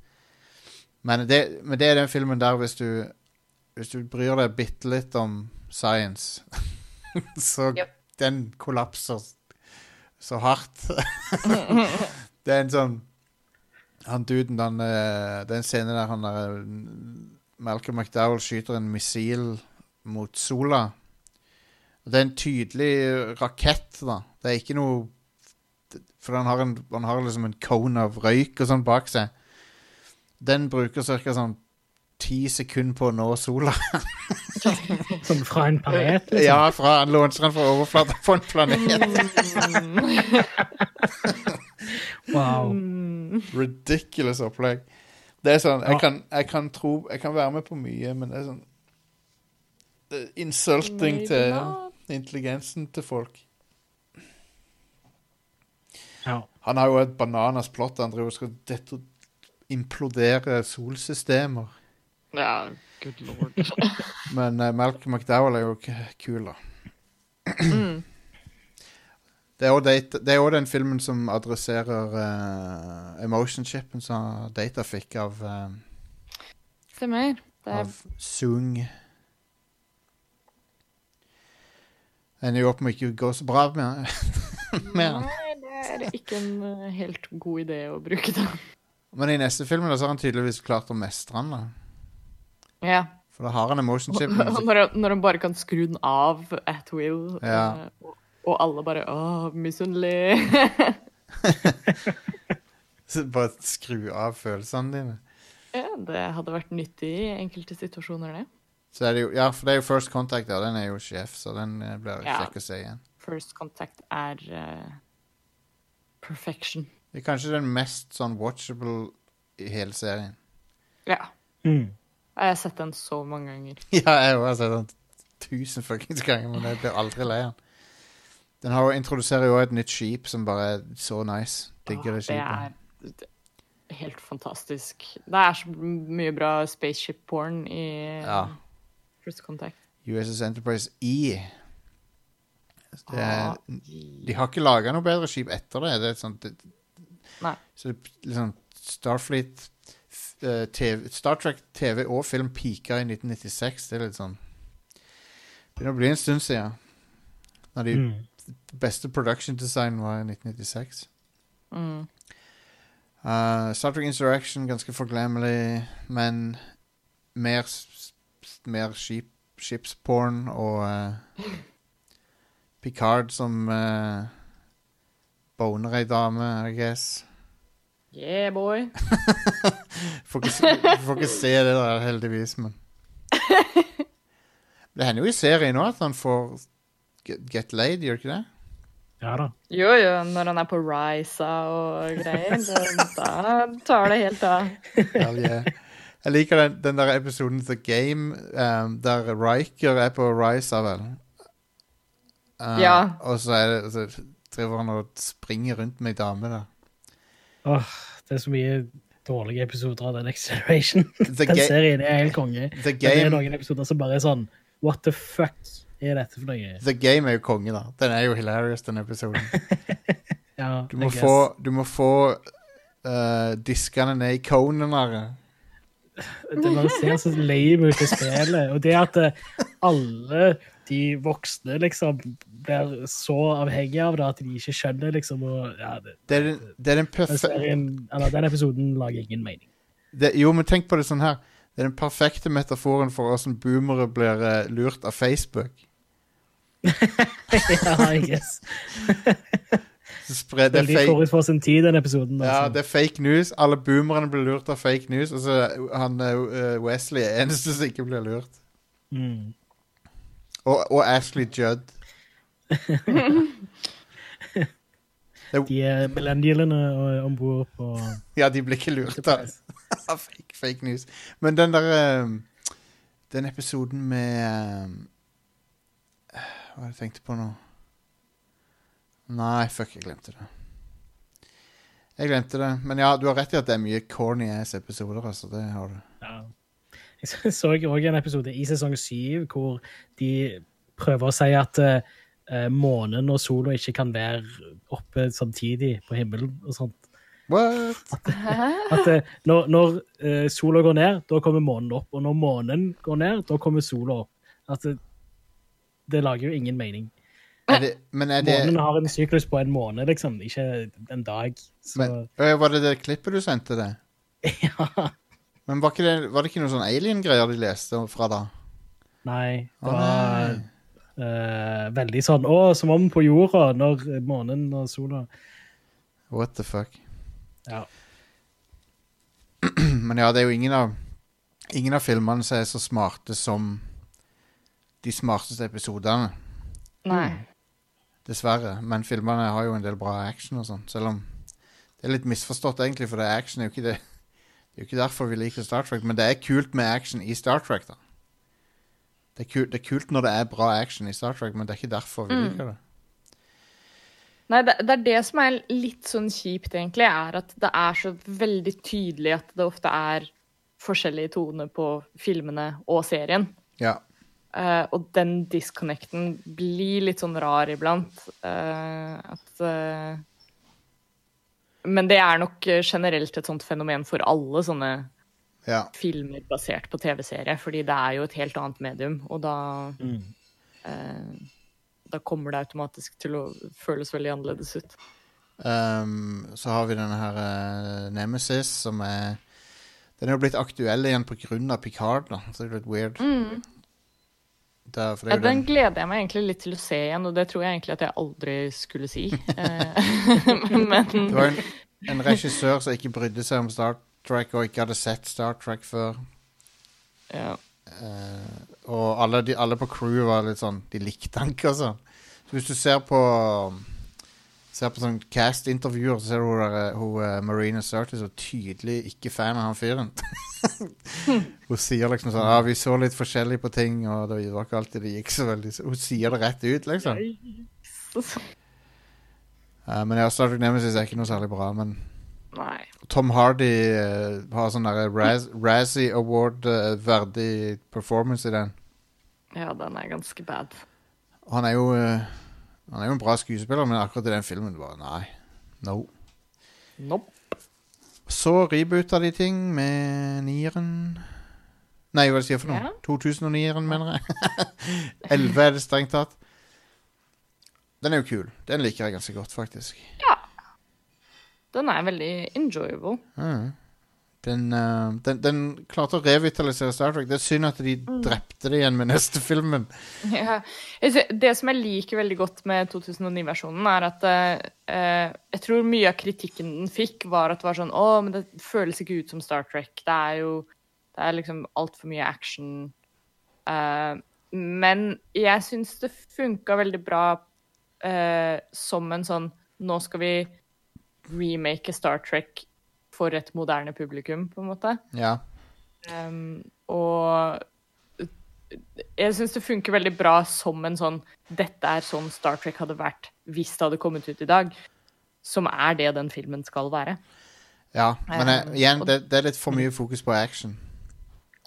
Men det, men det er den filmen der hvis du Hvis du bryr deg bitte litt om science, så Yep. den kollapser så hardt. det er en sånn Han duden, den, den Det er scene der han der Malcolm McDowell skyter en missil mot sola. Det er en tydelig rakett, da. Det er ikke noe For han har, en, han har liksom en cone av røyk og sånn bak seg. Den bruker ca. sånn ti sekunder på å nå sola. sånn fra en planet, liksom. ja, fra, han lånser den fra overflata på en planet. Wow. Ridiculous opplegg. Det er sånn, jeg kan, jeg kan tro Jeg kan være med på mye, men det er sånn det er Insulting Maybe til not. Intelligensen til folk. Ja. Han har jo et bananas plott. Han driver og skal dette, implodere solsystemer. Ja, good lord. Men uh, Malcolm McDowell er jo k- kul, da. Mm. Det er òg den filmen som adresserer uh, emotion chipen som Data fikk av, uh, Stemmer. Det er av Sung. Ender jo opp med ikke å gå så bra med, med han. Nei, det er ikke en eh, helt god idé å bruke da. Men i neste film da, så har han tydeligvis klart å mestre den. da. Ja. For da har han emotion chip. Når, når han bare kan skru den av at will, Ja. eh, og, og alle bare Å, misunnelig. Bare skru av følelsene dine. ja, det hadde vært nyttig i enkelte situasjoner, det. Så er det jo, ja, for det er jo First Contact der. Den er jo sjef, så den eh, blir Ja. kjekk å se igjen. First contact er uh, perfection. Det er kanskje den mest sånn watchable i hele serien. Ja. Mm. Jeg har sett den så mange ganger. Ja, jeg har sett den tusen fuckings ganger, men jeg blir aldri lei den. Den har jo introduserer jo et nytt skip som bare er så nice. Digger det det er helt fantastisk. Det er så mye bra spaceship porn i Ja. First Contact. USS Enterprise E. Det Ah, de har ikke laga noe bedre skip etter det. det, er et sånt, det Nei. så det er liksom Starfleet f- eh, TV, Star Trek TV og film pika i 1996. Det er litt sånn Begynner å bli en stund siden. Når de Mm. beste production design var i 1996. Mm. Uh, Star Trek Insurrection, ganske forglemmelig, men mer, mer skip skipsporn og uh, Picard som uh, boner ei dame, I guess. Yeah, boy. Får ikke, se- får ikke se det der, heldigvis, men Det hender jo i serien òg at han får get, get laid, gjør ikke det? Ja da. Jo, jo, når han er på Risa og greier, da tar det helt av. Hell yeah. Jeg liker den, den der episoden The Game, um, der Riker er på Ryza, vel. Uh, Ja. Og så, er det, så driver han og springer rundt med ei dame der. Åh, det er så mye dårlige episoder av den Acceleration. Den ga serien er helt konge. the, game, det er noen episoder som bare er sånn What the fuck er dette for noe? the Game er jo konge, da. Den er jo hilarious, den episoden. Ja, Du må få, du må få uh, diskene ned i conen der. Det bare ser så lame ut i spillet. Og det at eh, alle de voksne liksom blir så avhengige av det at de ikke skjønner liksom og, ja, det, Det er den, det er den den, perfekte den episoden lager ingen mening. det, Jo, men tenk på det sånn her. Det er den perfekte metaforen for hvordan boomere blir eh, lurt av Facebook. ja, I guess. Det, Veldig forut for sin tid, den episoden. ja, Altså. det er fake news. Alle boomerne blir lurt av fake news. Og så han uh, Wesley er eneste som ikke blir lurt. Mm. Og, og Ashley Judd. De er millennialene om bord på Ja, de blir ikke lurt av fake, fake news. Men den der eh, Den episoden med eh, Hva var det jeg tenkte på nå? Nei, fuck, jeg glemte det. Jeg glemte det. Men ja, du har rett i at det er mye corny ass episoder. Altså, det har du. ja. Jeg så òg en episode i sesong syv hvor de prøver å si at uh, månen og sola ikke kan være oppe samtidig på himmelen og sånt. What? At eh, når, når uh, sola går ned, da kommer månen opp. Og når månen går ned, da kommer sola opp. At det, det lager jo ingen mening. Er det, men er det Månen har en syklus på en måned, liksom, ikke en dag. Så men, Var det det klippet du sendte det? ja. Men var, ikke det, var det ikke noen sånn alien-greier de leste fra da? Nei. Det oh, var nei. eh, veldig sånn Å, som om på jorda, når månen og sola What the fuck? Ja. Men ja, det er jo ingen av Ingen av filmene som er så smarte som de smarteste episodene. Nei. Dessverre. Men filmene har jo en del bra action og sånn. Selv om det er litt misforstått, egentlig, for det er action er jo ikke det Det er jo ikke derfor vi liker Star Trek, men det er kult med action i Star Trek, da. Det er, kult, det er kult når det er bra action i Star Trek, men det er ikke derfor vi liker det. Nei, det, det er det som er litt sånn kjipt, egentlig, er at det er så veldig tydelig at det ofte er forskjellige toner på filmene og serien. Ja. Eh, og den disconnecten blir litt sånn rar iblant. Uh, at uh, Men det er nok generelt et sånt fenomen for alle sånne ja. filmer basert på TV-serie, fordi det er jo et helt annet medium, og da Mm. eh, Da kommer det automatisk til å føles veldig annerledes ut. Um, så har vi denne her Nemesis, som er Den er jo blitt aktuell igjen av Picard, da. Så det er litt weird. Der, Ja, den gleder jeg meg egentlig litt til å se igjen, og det tror jeg egentlig at jeg aldri skulle si. Eh, Men det var en, en regissør som ikke brydde seg om Star Trek, og ikke hadde sett Star Trek før. ja. Uh, og alle, de, alle på crewet var litt sånn De likte han ikke, altså. Så hvis du ser på Ser på sånn cast-intervjuer, så ser du hun, der, hun uh, Marina Sirtis er tydelig ikke fan av han fyren. hun sier liksom sånn Ja, vi så litt forskjellig på ting, og det var ikke alltid det gikk så veldig så Hun sier det rett ut, liksom. Uh, men ja, Star Trek Nemesis er ikke noe særlig bra, men Nei. Tom Hardy uh, har sånn derre Raz Razzie Award-verdig performance i den. Ja, den er ganske bad. Han er jo eh, Han er jo en bra skuespiller, men akkurat i den filmen bare Nei. No. Nope. Så reboota de ting med nieren Nei, hva er det sier for noe? Ja. 2009-eren, mener jeg. 11 er det strengt tatt. Den er jo kul. Den liker jeg ganske godt, faktisk. Den er veldig enjoyable. Mm. Den, uh, den, den klarte å revitalisere Star Trek. Det er synd at de drepte det igjen med neste filmen. Ja. Det som jeg liker veldig godt med 2009-versjonen, er at eh, jeg tror mye av kritikken den fikk, var at det var sånn Å, men det føles ikke ut som Star Trek. Det er jo Det er liksom altfor mye action. Uh, men jeg syns det funka veldig bra som en sånn Nå skal vi remake Star Trek for et moderne publikum, på en måte. Ja. Um, og jeg syns det funker veldig bra som en sånn Dette er sånn Star Trek hadde vært hvis det hadde kommet ut i dag. Som er det den filmen skal være. ja. Men eh, Eh, igjen, det, det er litt for mye fokus på action.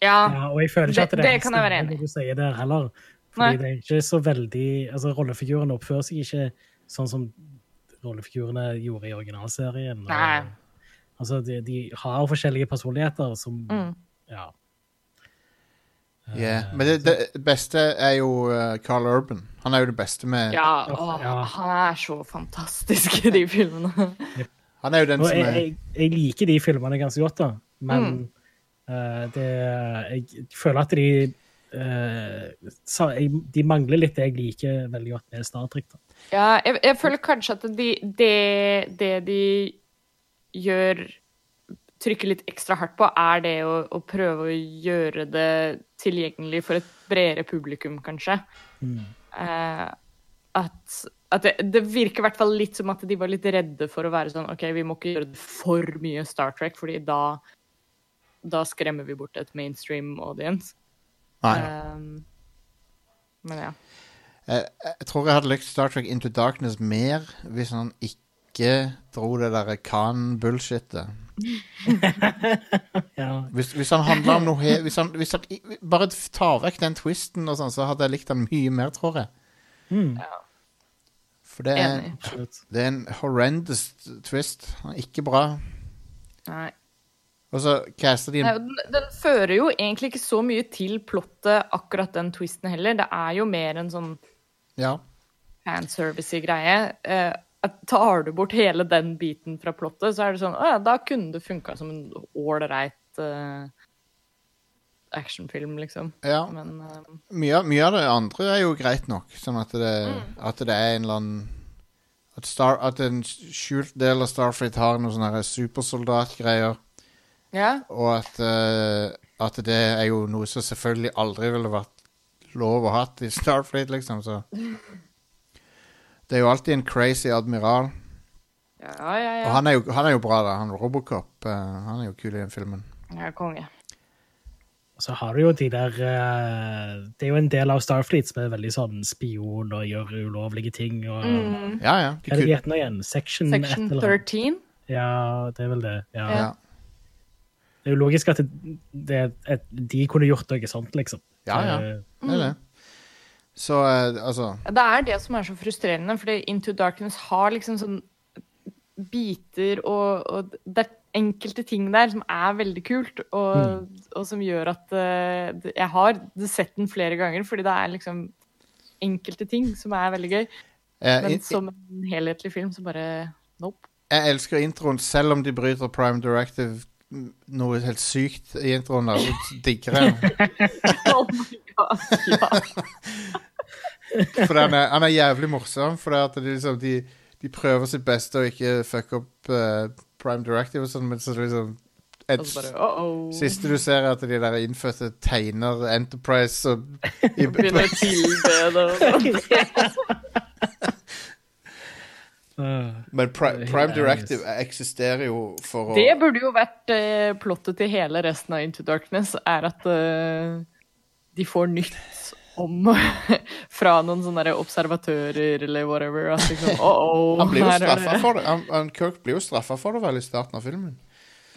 Ja, Ja, og jeg føler ikke Det- at det, det det kan jeg være enig i. du sier det heller. Nei. Fordi det er ikke så veldig Altså, rollefigurene oppfører seg ikke sånn som rollefigurene gjorde i originalserien. og- Nei. Altså, de, de har forskjellige personligheter som Mm. Ja. Yeah. Men det, det beste er jo eh, Carl Urban. Han er jo det beste med ja, å, Ja. han er så fantastisk i de filmene. Han er jo den Og som er jeg, jeg liker de filmene ganske godt, da. Men Mm. uh, det, jeg føler at de uh, sa, jeg, De mangler litt det jeg liker veldig godt med Star Trek. Da. Ja, jeg, jeg føler kanskje at de, det, det de gjør Trykker litt ekstra hardt på, er det å, å prøve å gjøre det tilgjengelig for et bredere publikum, kanskje. Mm. Eh, at at det, det virker i hvert fall litt som at de var litt redde for å være sånn OK, vi må ikke gjøre det for mye Star Trek, fordi da da skremmer vi bort et mainstream audience. Nei. Eh, men ja. Jeg, jeg tror jeg hadde likt Star Trek Into Darkness mer hvis han ikke dro det derre Khan-bullshitet. Ja. Hvis, hvis han handla om noe he hvis han, hvis han Bare ta vekk den twisten, og sånn, så hadde jeg likt han mye mer, tror jeg. Mm, For det er, det er en horrendous twist. Ikke bra. Nei. Og så caster de en Nei, den, den fører jo egentlig ikke så mye til plottet, akkurat den twisten heller. Det er jo mer en sånn Ja. fanservice greie. Tar du bort hele den biten fra plottet, så er det sånn Å ja, da kunne det funka som en ålreit uh, actionfilm, liksom. ja. Men uh, Mye, mye av det andre er jo greit nok, sånn at det, at det er en eller annen at, Star, at en skjult del av Starfleet har noen sånne supersoldatgreier, ja. og at, uh, at det er jo noe som selvfølgelig aldri ville vært lov å ha i Starfleet, liksom, så Det er jo alltid en crazy admiral, Ja, ja, ja. og han er, jo, han er jo bra, da. Han Robocop, Uh, han er jo kul i den filmen. ja konge. Og så har du jo de der uh, Det er jo en del av Starfleet som er veldig sånn spion og gjør ulovlige ting. og Mm. Ja, ja. Hva er det de heter nå igjen? Section, Section et eller annet? 13? Ja, det er vel det. Ja. ja. Det er jo logisk at, det, det, at de kunne gjort noe sånt, liksom. Ja, ja. Eh, Det er det. Så uh, altså Det er det som er så frustrerende, fordi Into Darkness har liksom sånn biter og, og det er enkelte ting der som er veldig kult, og, og som gjør at uh, jeg har sett den flere ganger, fordi det er liksom enkelte ting som er veldig gøy. eh, Men som en helhetlig film, så bare nope. Jeg elsker introen, selv om de bryter Prime Directive noe helt sykt i introen. der, Så digger jeg den. Oh my god, ja. For han er, han er jævlig morsom. For det at de, liksom, de, de prøver sitt beste å ikke fucke opp uh, Prime Directive og sånn, men så liksom et, bare, uh -oh. Siste du ser, er at de der innfødte tegner Enterprise og i, Begynner å tilbe det. eh, Men pri, Prime. Directive eksisterer jo for å Det burde jo vært eh, plottet til hele resten av Into Darkness, er at eh, de får nytt om fra noen sånne observatører eller whatever. At liksom, oh, oh, Han blir jo straffa for det. Han, han, Kirk blir jo straffa for det vel i starten av filmen.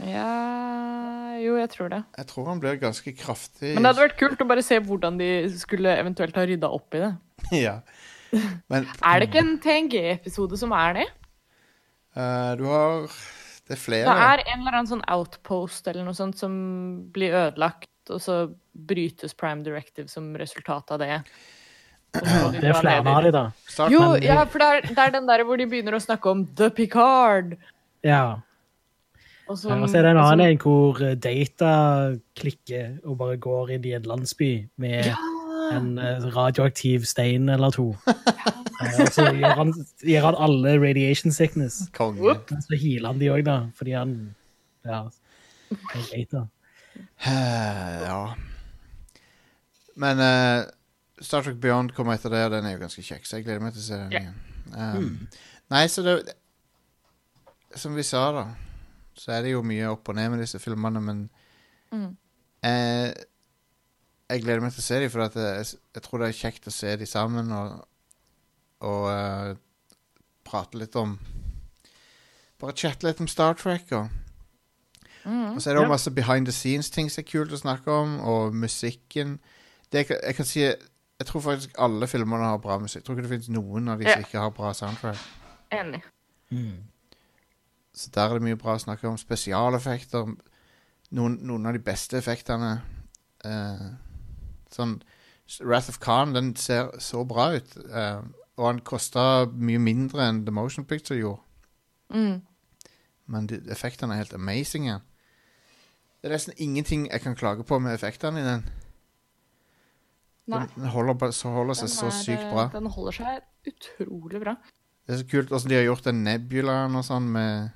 Ja Jo, jeg tror det. Jeg tror han blir ganske kraftig Men det hadde vært kult å bare se hvordan de skulle eventuelt ha rydda opp i det. ja. Men Er det ikke en TNG-episode som er det? Uh, du har Det er flere. Det er en eller annen sånn outpost eller noe sånt som blir ødelagt, og så brytes Prime Directive som resultat av det. De det er flere av de, da. Start, Jo, de... ja, for det er, det er den der hvor de begynner å snakke om The Picard. Ja. Og Ja, Og så er det en som- annen en hvor eh, data klikker og bare går inn i en landsby med Ja! En eh, radioaktiv stein eller to. Eh, Og så gir han, gir han alle radiation sickness. Konge. Så healer han de òg, da, fordi han Ja. er data. Eh, ja. Men uh, Star Trek Beyond kommer etter det, og den er jo ganske kjekk, så jeg gleder meg til å se den igjen. Um, Nei, så det Som vi sa, da, så er det jo mye opp og ned med disse filmene, men Mm. eh, jeg gleder meg til å se dem, for at jeg, jeg tror det er kjekt å se dem sammen og, og uh, prate litt om Bare chatte litt om Star Trek og Mm. og så er det også Ja. masse behind the scenes-ting som er kult å snakke om, og musikken. Det jeg, jeg kan si Jeg tror faktisk alle filmene har bra musikk. Jeg tror ikke det finnes noen av de som Ja. ikke har bra soundtrack. Enig. Så der er det mye bra å snakke om. Spesialeffekter. Noen, noen av de beste effektene. Eh, sånn Wrath of Khan, den ser så bra ut. eh, og han kosta mye mindre enn The Motion Picture gjorde. Mm. Men de, effektene er helt amazing. ja. Det er nesten ingenting jeg kan klage på med effektene i den. Nei. Den, den holder, så holder seg Den så sykt eh, bra. Den holder seg utrolig bra. Det er så kult åssen de har gjort den nebulaen og sånn med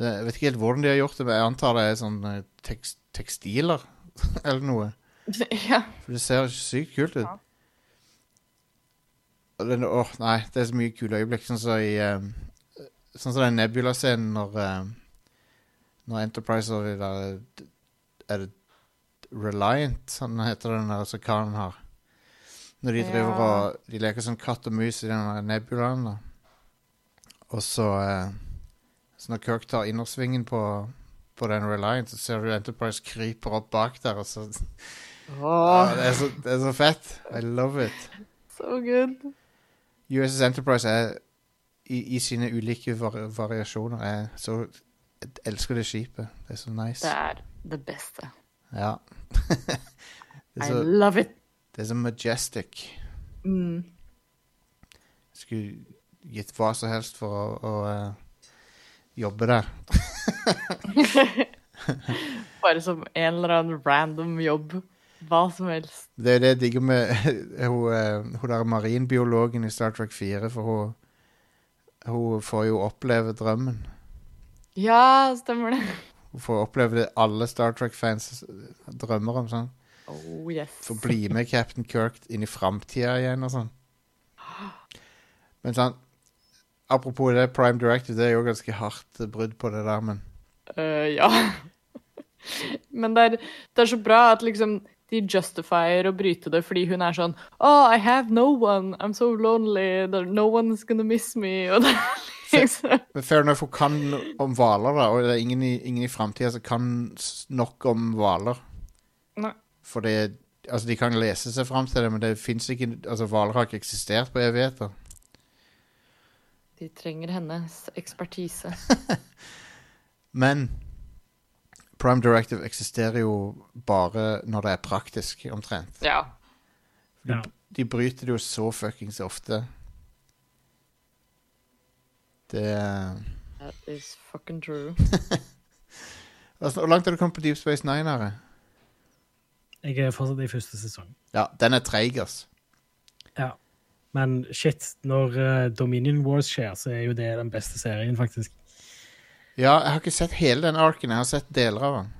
Jeg vet ikke helt hvordan de har gjort det, men jeg antar det er sånn eh, tekst, tekstiler eller noe. ja. For det ser sykt kult ut. Ja. Den, åh, nei, det er så mye kule øyeblikk, sånn som i um, Sånn som den Nebula-scenen når um, Når Enterprise og Er det Reliant, sånn heter den der som Khan har. Når de driver Ja. og De leker sånn katt og mus i den nebulaen, da. Og så uh, Så når Kirk tar innersvingen på, på den Reliant, så ser du Enterprise kryper opp bak der, og så Ja, det, er så, det er så fett. I love it. So good. USS Enterprise er i, i sine ulike vari variasjoner er så Jeg elsker det skipet. Det er så nice. Det er det beste. Ja. det, så, I love it. det er så majestic. Mm. Skulle gitt hva som helst for å, å uh, jobbe der. Bare som en eller annen random jobb. Hva som helst. Det er det jeg digger med hun, eh, hun der marinbiologen i Star Trek 4, for hun, hun får jo oppleve drømmen. Ja, stemmer det. Hun får oppleve det alle Star Trek-fans drømmer om. sånn. Oh yes. Få bli med Captain Kirk inn i framtida igjen og sånn. Men sånn Apropos det, Prime Directive, det er jo ganske hardt brudd på det der, men uh, ja. Men det er, det er så bra at liksom de justifier å bryte det fordi hun er sånn Oh, I have no one. I'm so lonely. No one's gonna miss me. Og det liksom fair enough, hun kan om hvaler, da, og det er ingen i, ingen i framtida som kan nok om hvaler. For det Altså, de kan lese seg fram til det, men det fins ikke Altså, hvaler har ikke eksistert på evigheter. De trenger hennes ekspertise. Men Prime Directive eksisterer jo bare når det er praktisk, omtrent. Ja. Ja. De bryter det jo så fuckings ofte. Det That is fucking true. Altså, Hvor langt har du kommet på Deep Space Nine? Her? Jeg er fortsatt i første sesong. Ja, den er treig, ass. Ja. Men shit, når eh, Dominion Wars skjer, så er jo det den beste serien, faktisk. Ja, jeg har ikke sett hele den arken. Jeg har sett deler av den.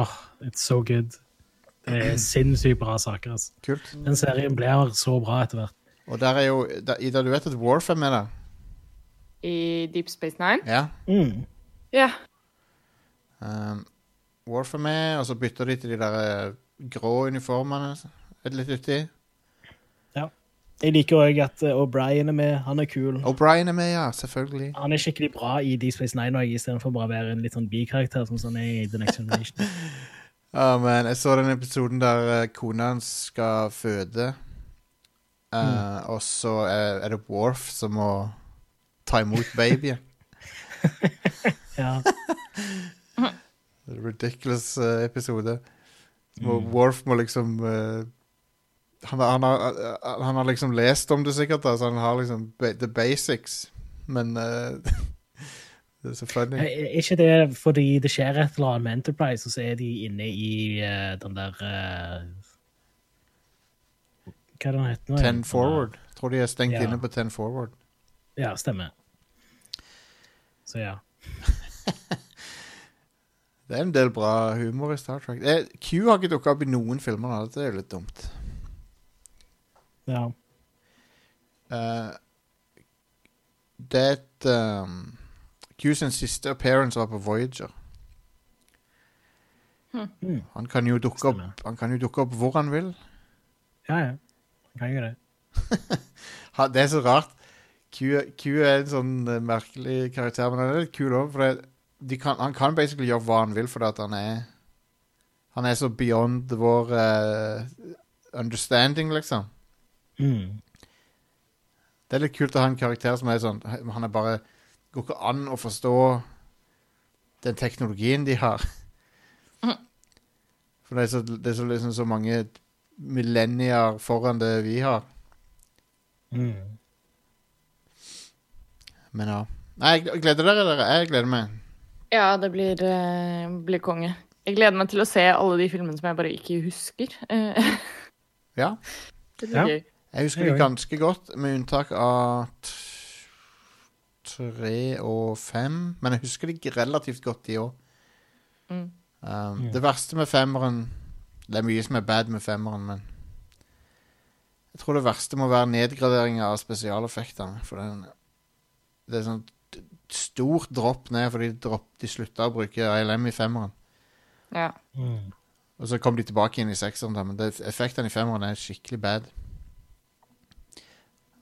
Åh, it's so good. Det er sinnssykt bra saker, altså. Kult. Den serien blir så bra etter hvert. Og der er jo der, Ida, du vet at Worf er med der? I Deep Space Nine? Ja. Mm. Yeah. Um, Worf er med, og så bytter de til de der eh, grå uniformene. Litt uti? Jeg liker òg at eh, O'Brien er med. Han er kul. O'Brien er med, ja. Selvfølgelig. Han er skikkelig bra i Deep Space Nine òg, istedenfor bare å være en litt sånn bikarakter som sånn er i The Next Generation. oh, men jeg så den episoden der eh, kona hans skal føde. Eh, Og så er, er det Worf som må ta imot babyen. Ja. Ridiculous episode. Hvor Mm. Worf må liksom eh, han, han, har, eh, han har liksom lest om det sikkert, da, så han har liksom the basics. Men uh, Det er så funny. Er ikke det fordi det skjer et eller annet med Enterprise, og så er de inne i uh, den der uh, Hva er det den heter nå? Ten Forward. Tror de er stengt Ja. inne på Ten Forward. Ja, stemmer. Så ja. Det er en del bra humor i Star Trek. Q har ikke dukka opp i noen filmer. Det er jo litt dumt. Ja. Eh, det er et um, Q sin siste appearance var på Voyager. Mm. Han kan jo dukke opp Han kan jo dukke opp hvor han vil. Ja, ja. Han kan jo det. Ha, det er så rart. Q, Q er en sånn uh, merkelig karakter, men han er litt kul òg. Han kan basically gjøre hva han vil fordi at han er Han er så beyond vår uh, understanding, liksom. Mm. Det er litt kult å ha en karakter som er sånn Han er bare Går ikke an å forstå den teknologien de har. For det er så, det er så, liksom så mange millennier foran det vi har. Mm. Men ja. Nei, jeg gleder dere, dere. Jeg gleder meg. Ja, det blir, uh, blir konge. Jeg gleder meg til å se alle de filmene som jeg bare ikke husker. Eh, Ja. det blir Ja. gøy. Jeg husker det ganske godt, med unntak av tre og fem. Men jeg husker det relativt godt, de òg. Mm. Um. Det verste med femmeren Det er mye som er bad med femmeren, men jeg tror det verste må være nedgraderinga av spesialeffektene. For den, det er sånn stort dropp ned fordi de, dropp, de slutta å bruke ILM i femmeren. Ja. Mm. Og så kom de tilbake inn i sekseren, men det, effektene i femmeren er skikkelig bad.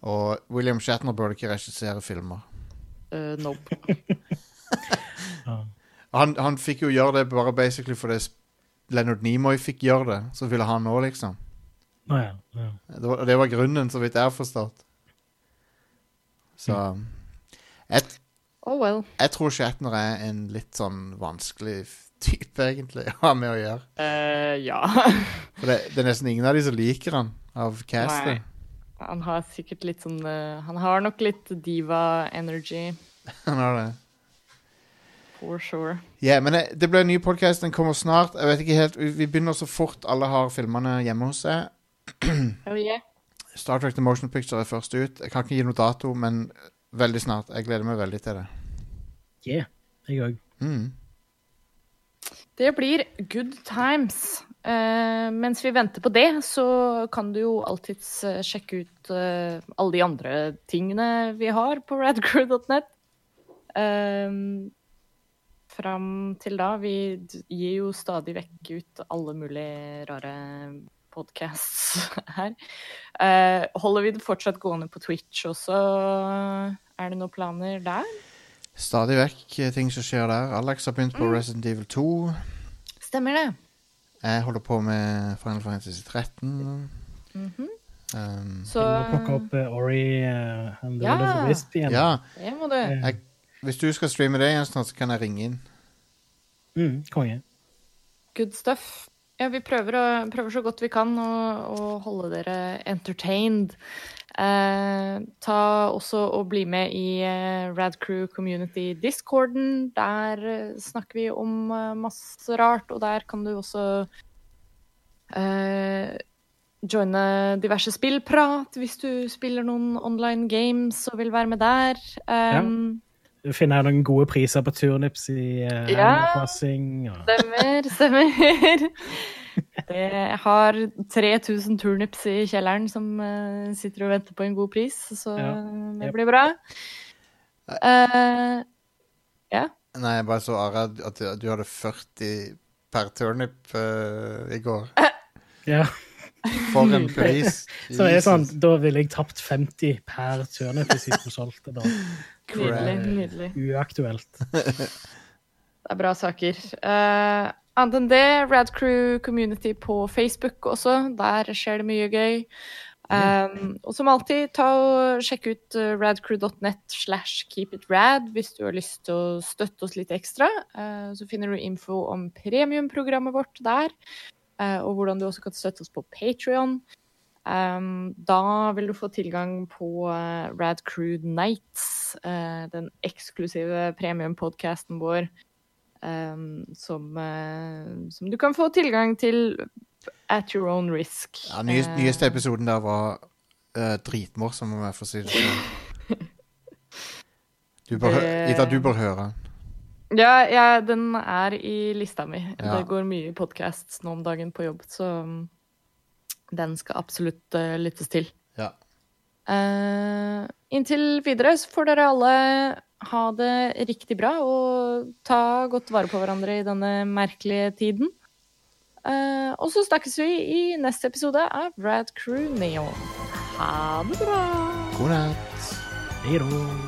Og William Shatner burde ikke regissere filmer. Uh, nope. Han, han fikk jo gjøre det bare basically fordi Leonard Nimoy fikk gjøre det. Så ville han òg, liksom. Å ja. ja. Det var, det var grunnen, så vidt jeg har forstått. Så jeg, Oh well. jeg tror Shatner er en litt sånn vanskelig type, egentlig, å ha med å gjøre. Uh, ja. For det, det er nesten ingen av de som liker han av castet. Nei. Han har sikkert litt sånn eh, Han har nok litt diva-energy, Han har det. for sure. Ja, men det, det blir en ny podkast. Den kommer snart. Jeg vet ikke helt, Vi vi begynner så fort alle har filmene hjemme hos seg. Hell yeah. Star Trek The Motion Picture er først ut. Jeg kan ikke gi noe dato, men veldig snart. Jeg gleder meg veldig til det. Yeah. Jeg òg. Mm. Det blir good times. Eh, mens vi venter på det, så kan du jo alltids uh, sjekke ut uh, alle de andre tingene vi har på radcrew.net. Fram til da Vi gir jo stadig vekk ut alle mulige rare podcasts her. Holder vi det fortsatt gående på Twitch også? Er det noen planer der? Stadig vekk ting som skjer der. Alex har begynt på Resident Evil 2. Stemmer det? Jeg holder på med Final Fantasy 13. Mhm. Um, Så Du må plukke opp uh, Ori uh, and the Ja. Of Wisp igjen. ja, det må du. Eh, jeg, hvis du skal streame det igjen snart, så kan jeg ringe inn. Mm, konge. Good stuff. Ja, vi prøver, å, prøver så godt vi kan å, å holde dere entertained. Eh, ta også og bli med i eh, Radcrew Community Discorden. Der eh, snakker vi om eh, masse rart, og der kan du også eh, joine diverse spillprat hvis du spiller noen online games og vil være med der. Um, Du finner noen gode priser på turnips i uh, Ja. Stemmer, stemmer. Jeg har 3000 turnips i kjelleren som eh, sitter og venter på en god pris, så Ja. det blir bra. Uh, ja. Nei, jeg bare så Are at at du, du hadde 40 per turnip uh, i går. Ja. For en pris. Så det er sånn, da ville jeg tapt 50 per turnip hvis jeg skulle solgt det. da. Nydelig. nydelig. Uaktuelt. Det er bra saker. Uh, annet enn det, Radcrew Community på Facebook også. Der skjer det mye gøy. Um, og som alltid, ta og sjekk ut uh, radcrew.net slash keepitrad hvis du har lyst til å støtte oss litt ekstra. Uh, så finner du info om premiumprogrammet vårt der, uh, og hvordan du også kan støtte oss på Patrion. Um, da vil du få tilgang på uh, Rad Crew Nights, den eksklusive premiumpodkasten vår, um, som, uh, som du kan få tilgang til at your own risk. Ja, nyeste, Uh, nyeste episoden der var uh, dritmorsom, om jeg får si det sånn. Du bør, Ida, du bør høre den. Ja, ja, den er i lista mi. Ja. Det går mye podcasts nå om dagen på jobb, så um, den skal absolutt uh, lyttes til. Ja. Uh, inntil videre så får dere alle ha det riktig bra og ta godt vare på hverandre i denne merkelige tiden. Uh, og så snakkes vi i neste episode av Rad Crew Neon. Ha det bra! God natt. Hei da.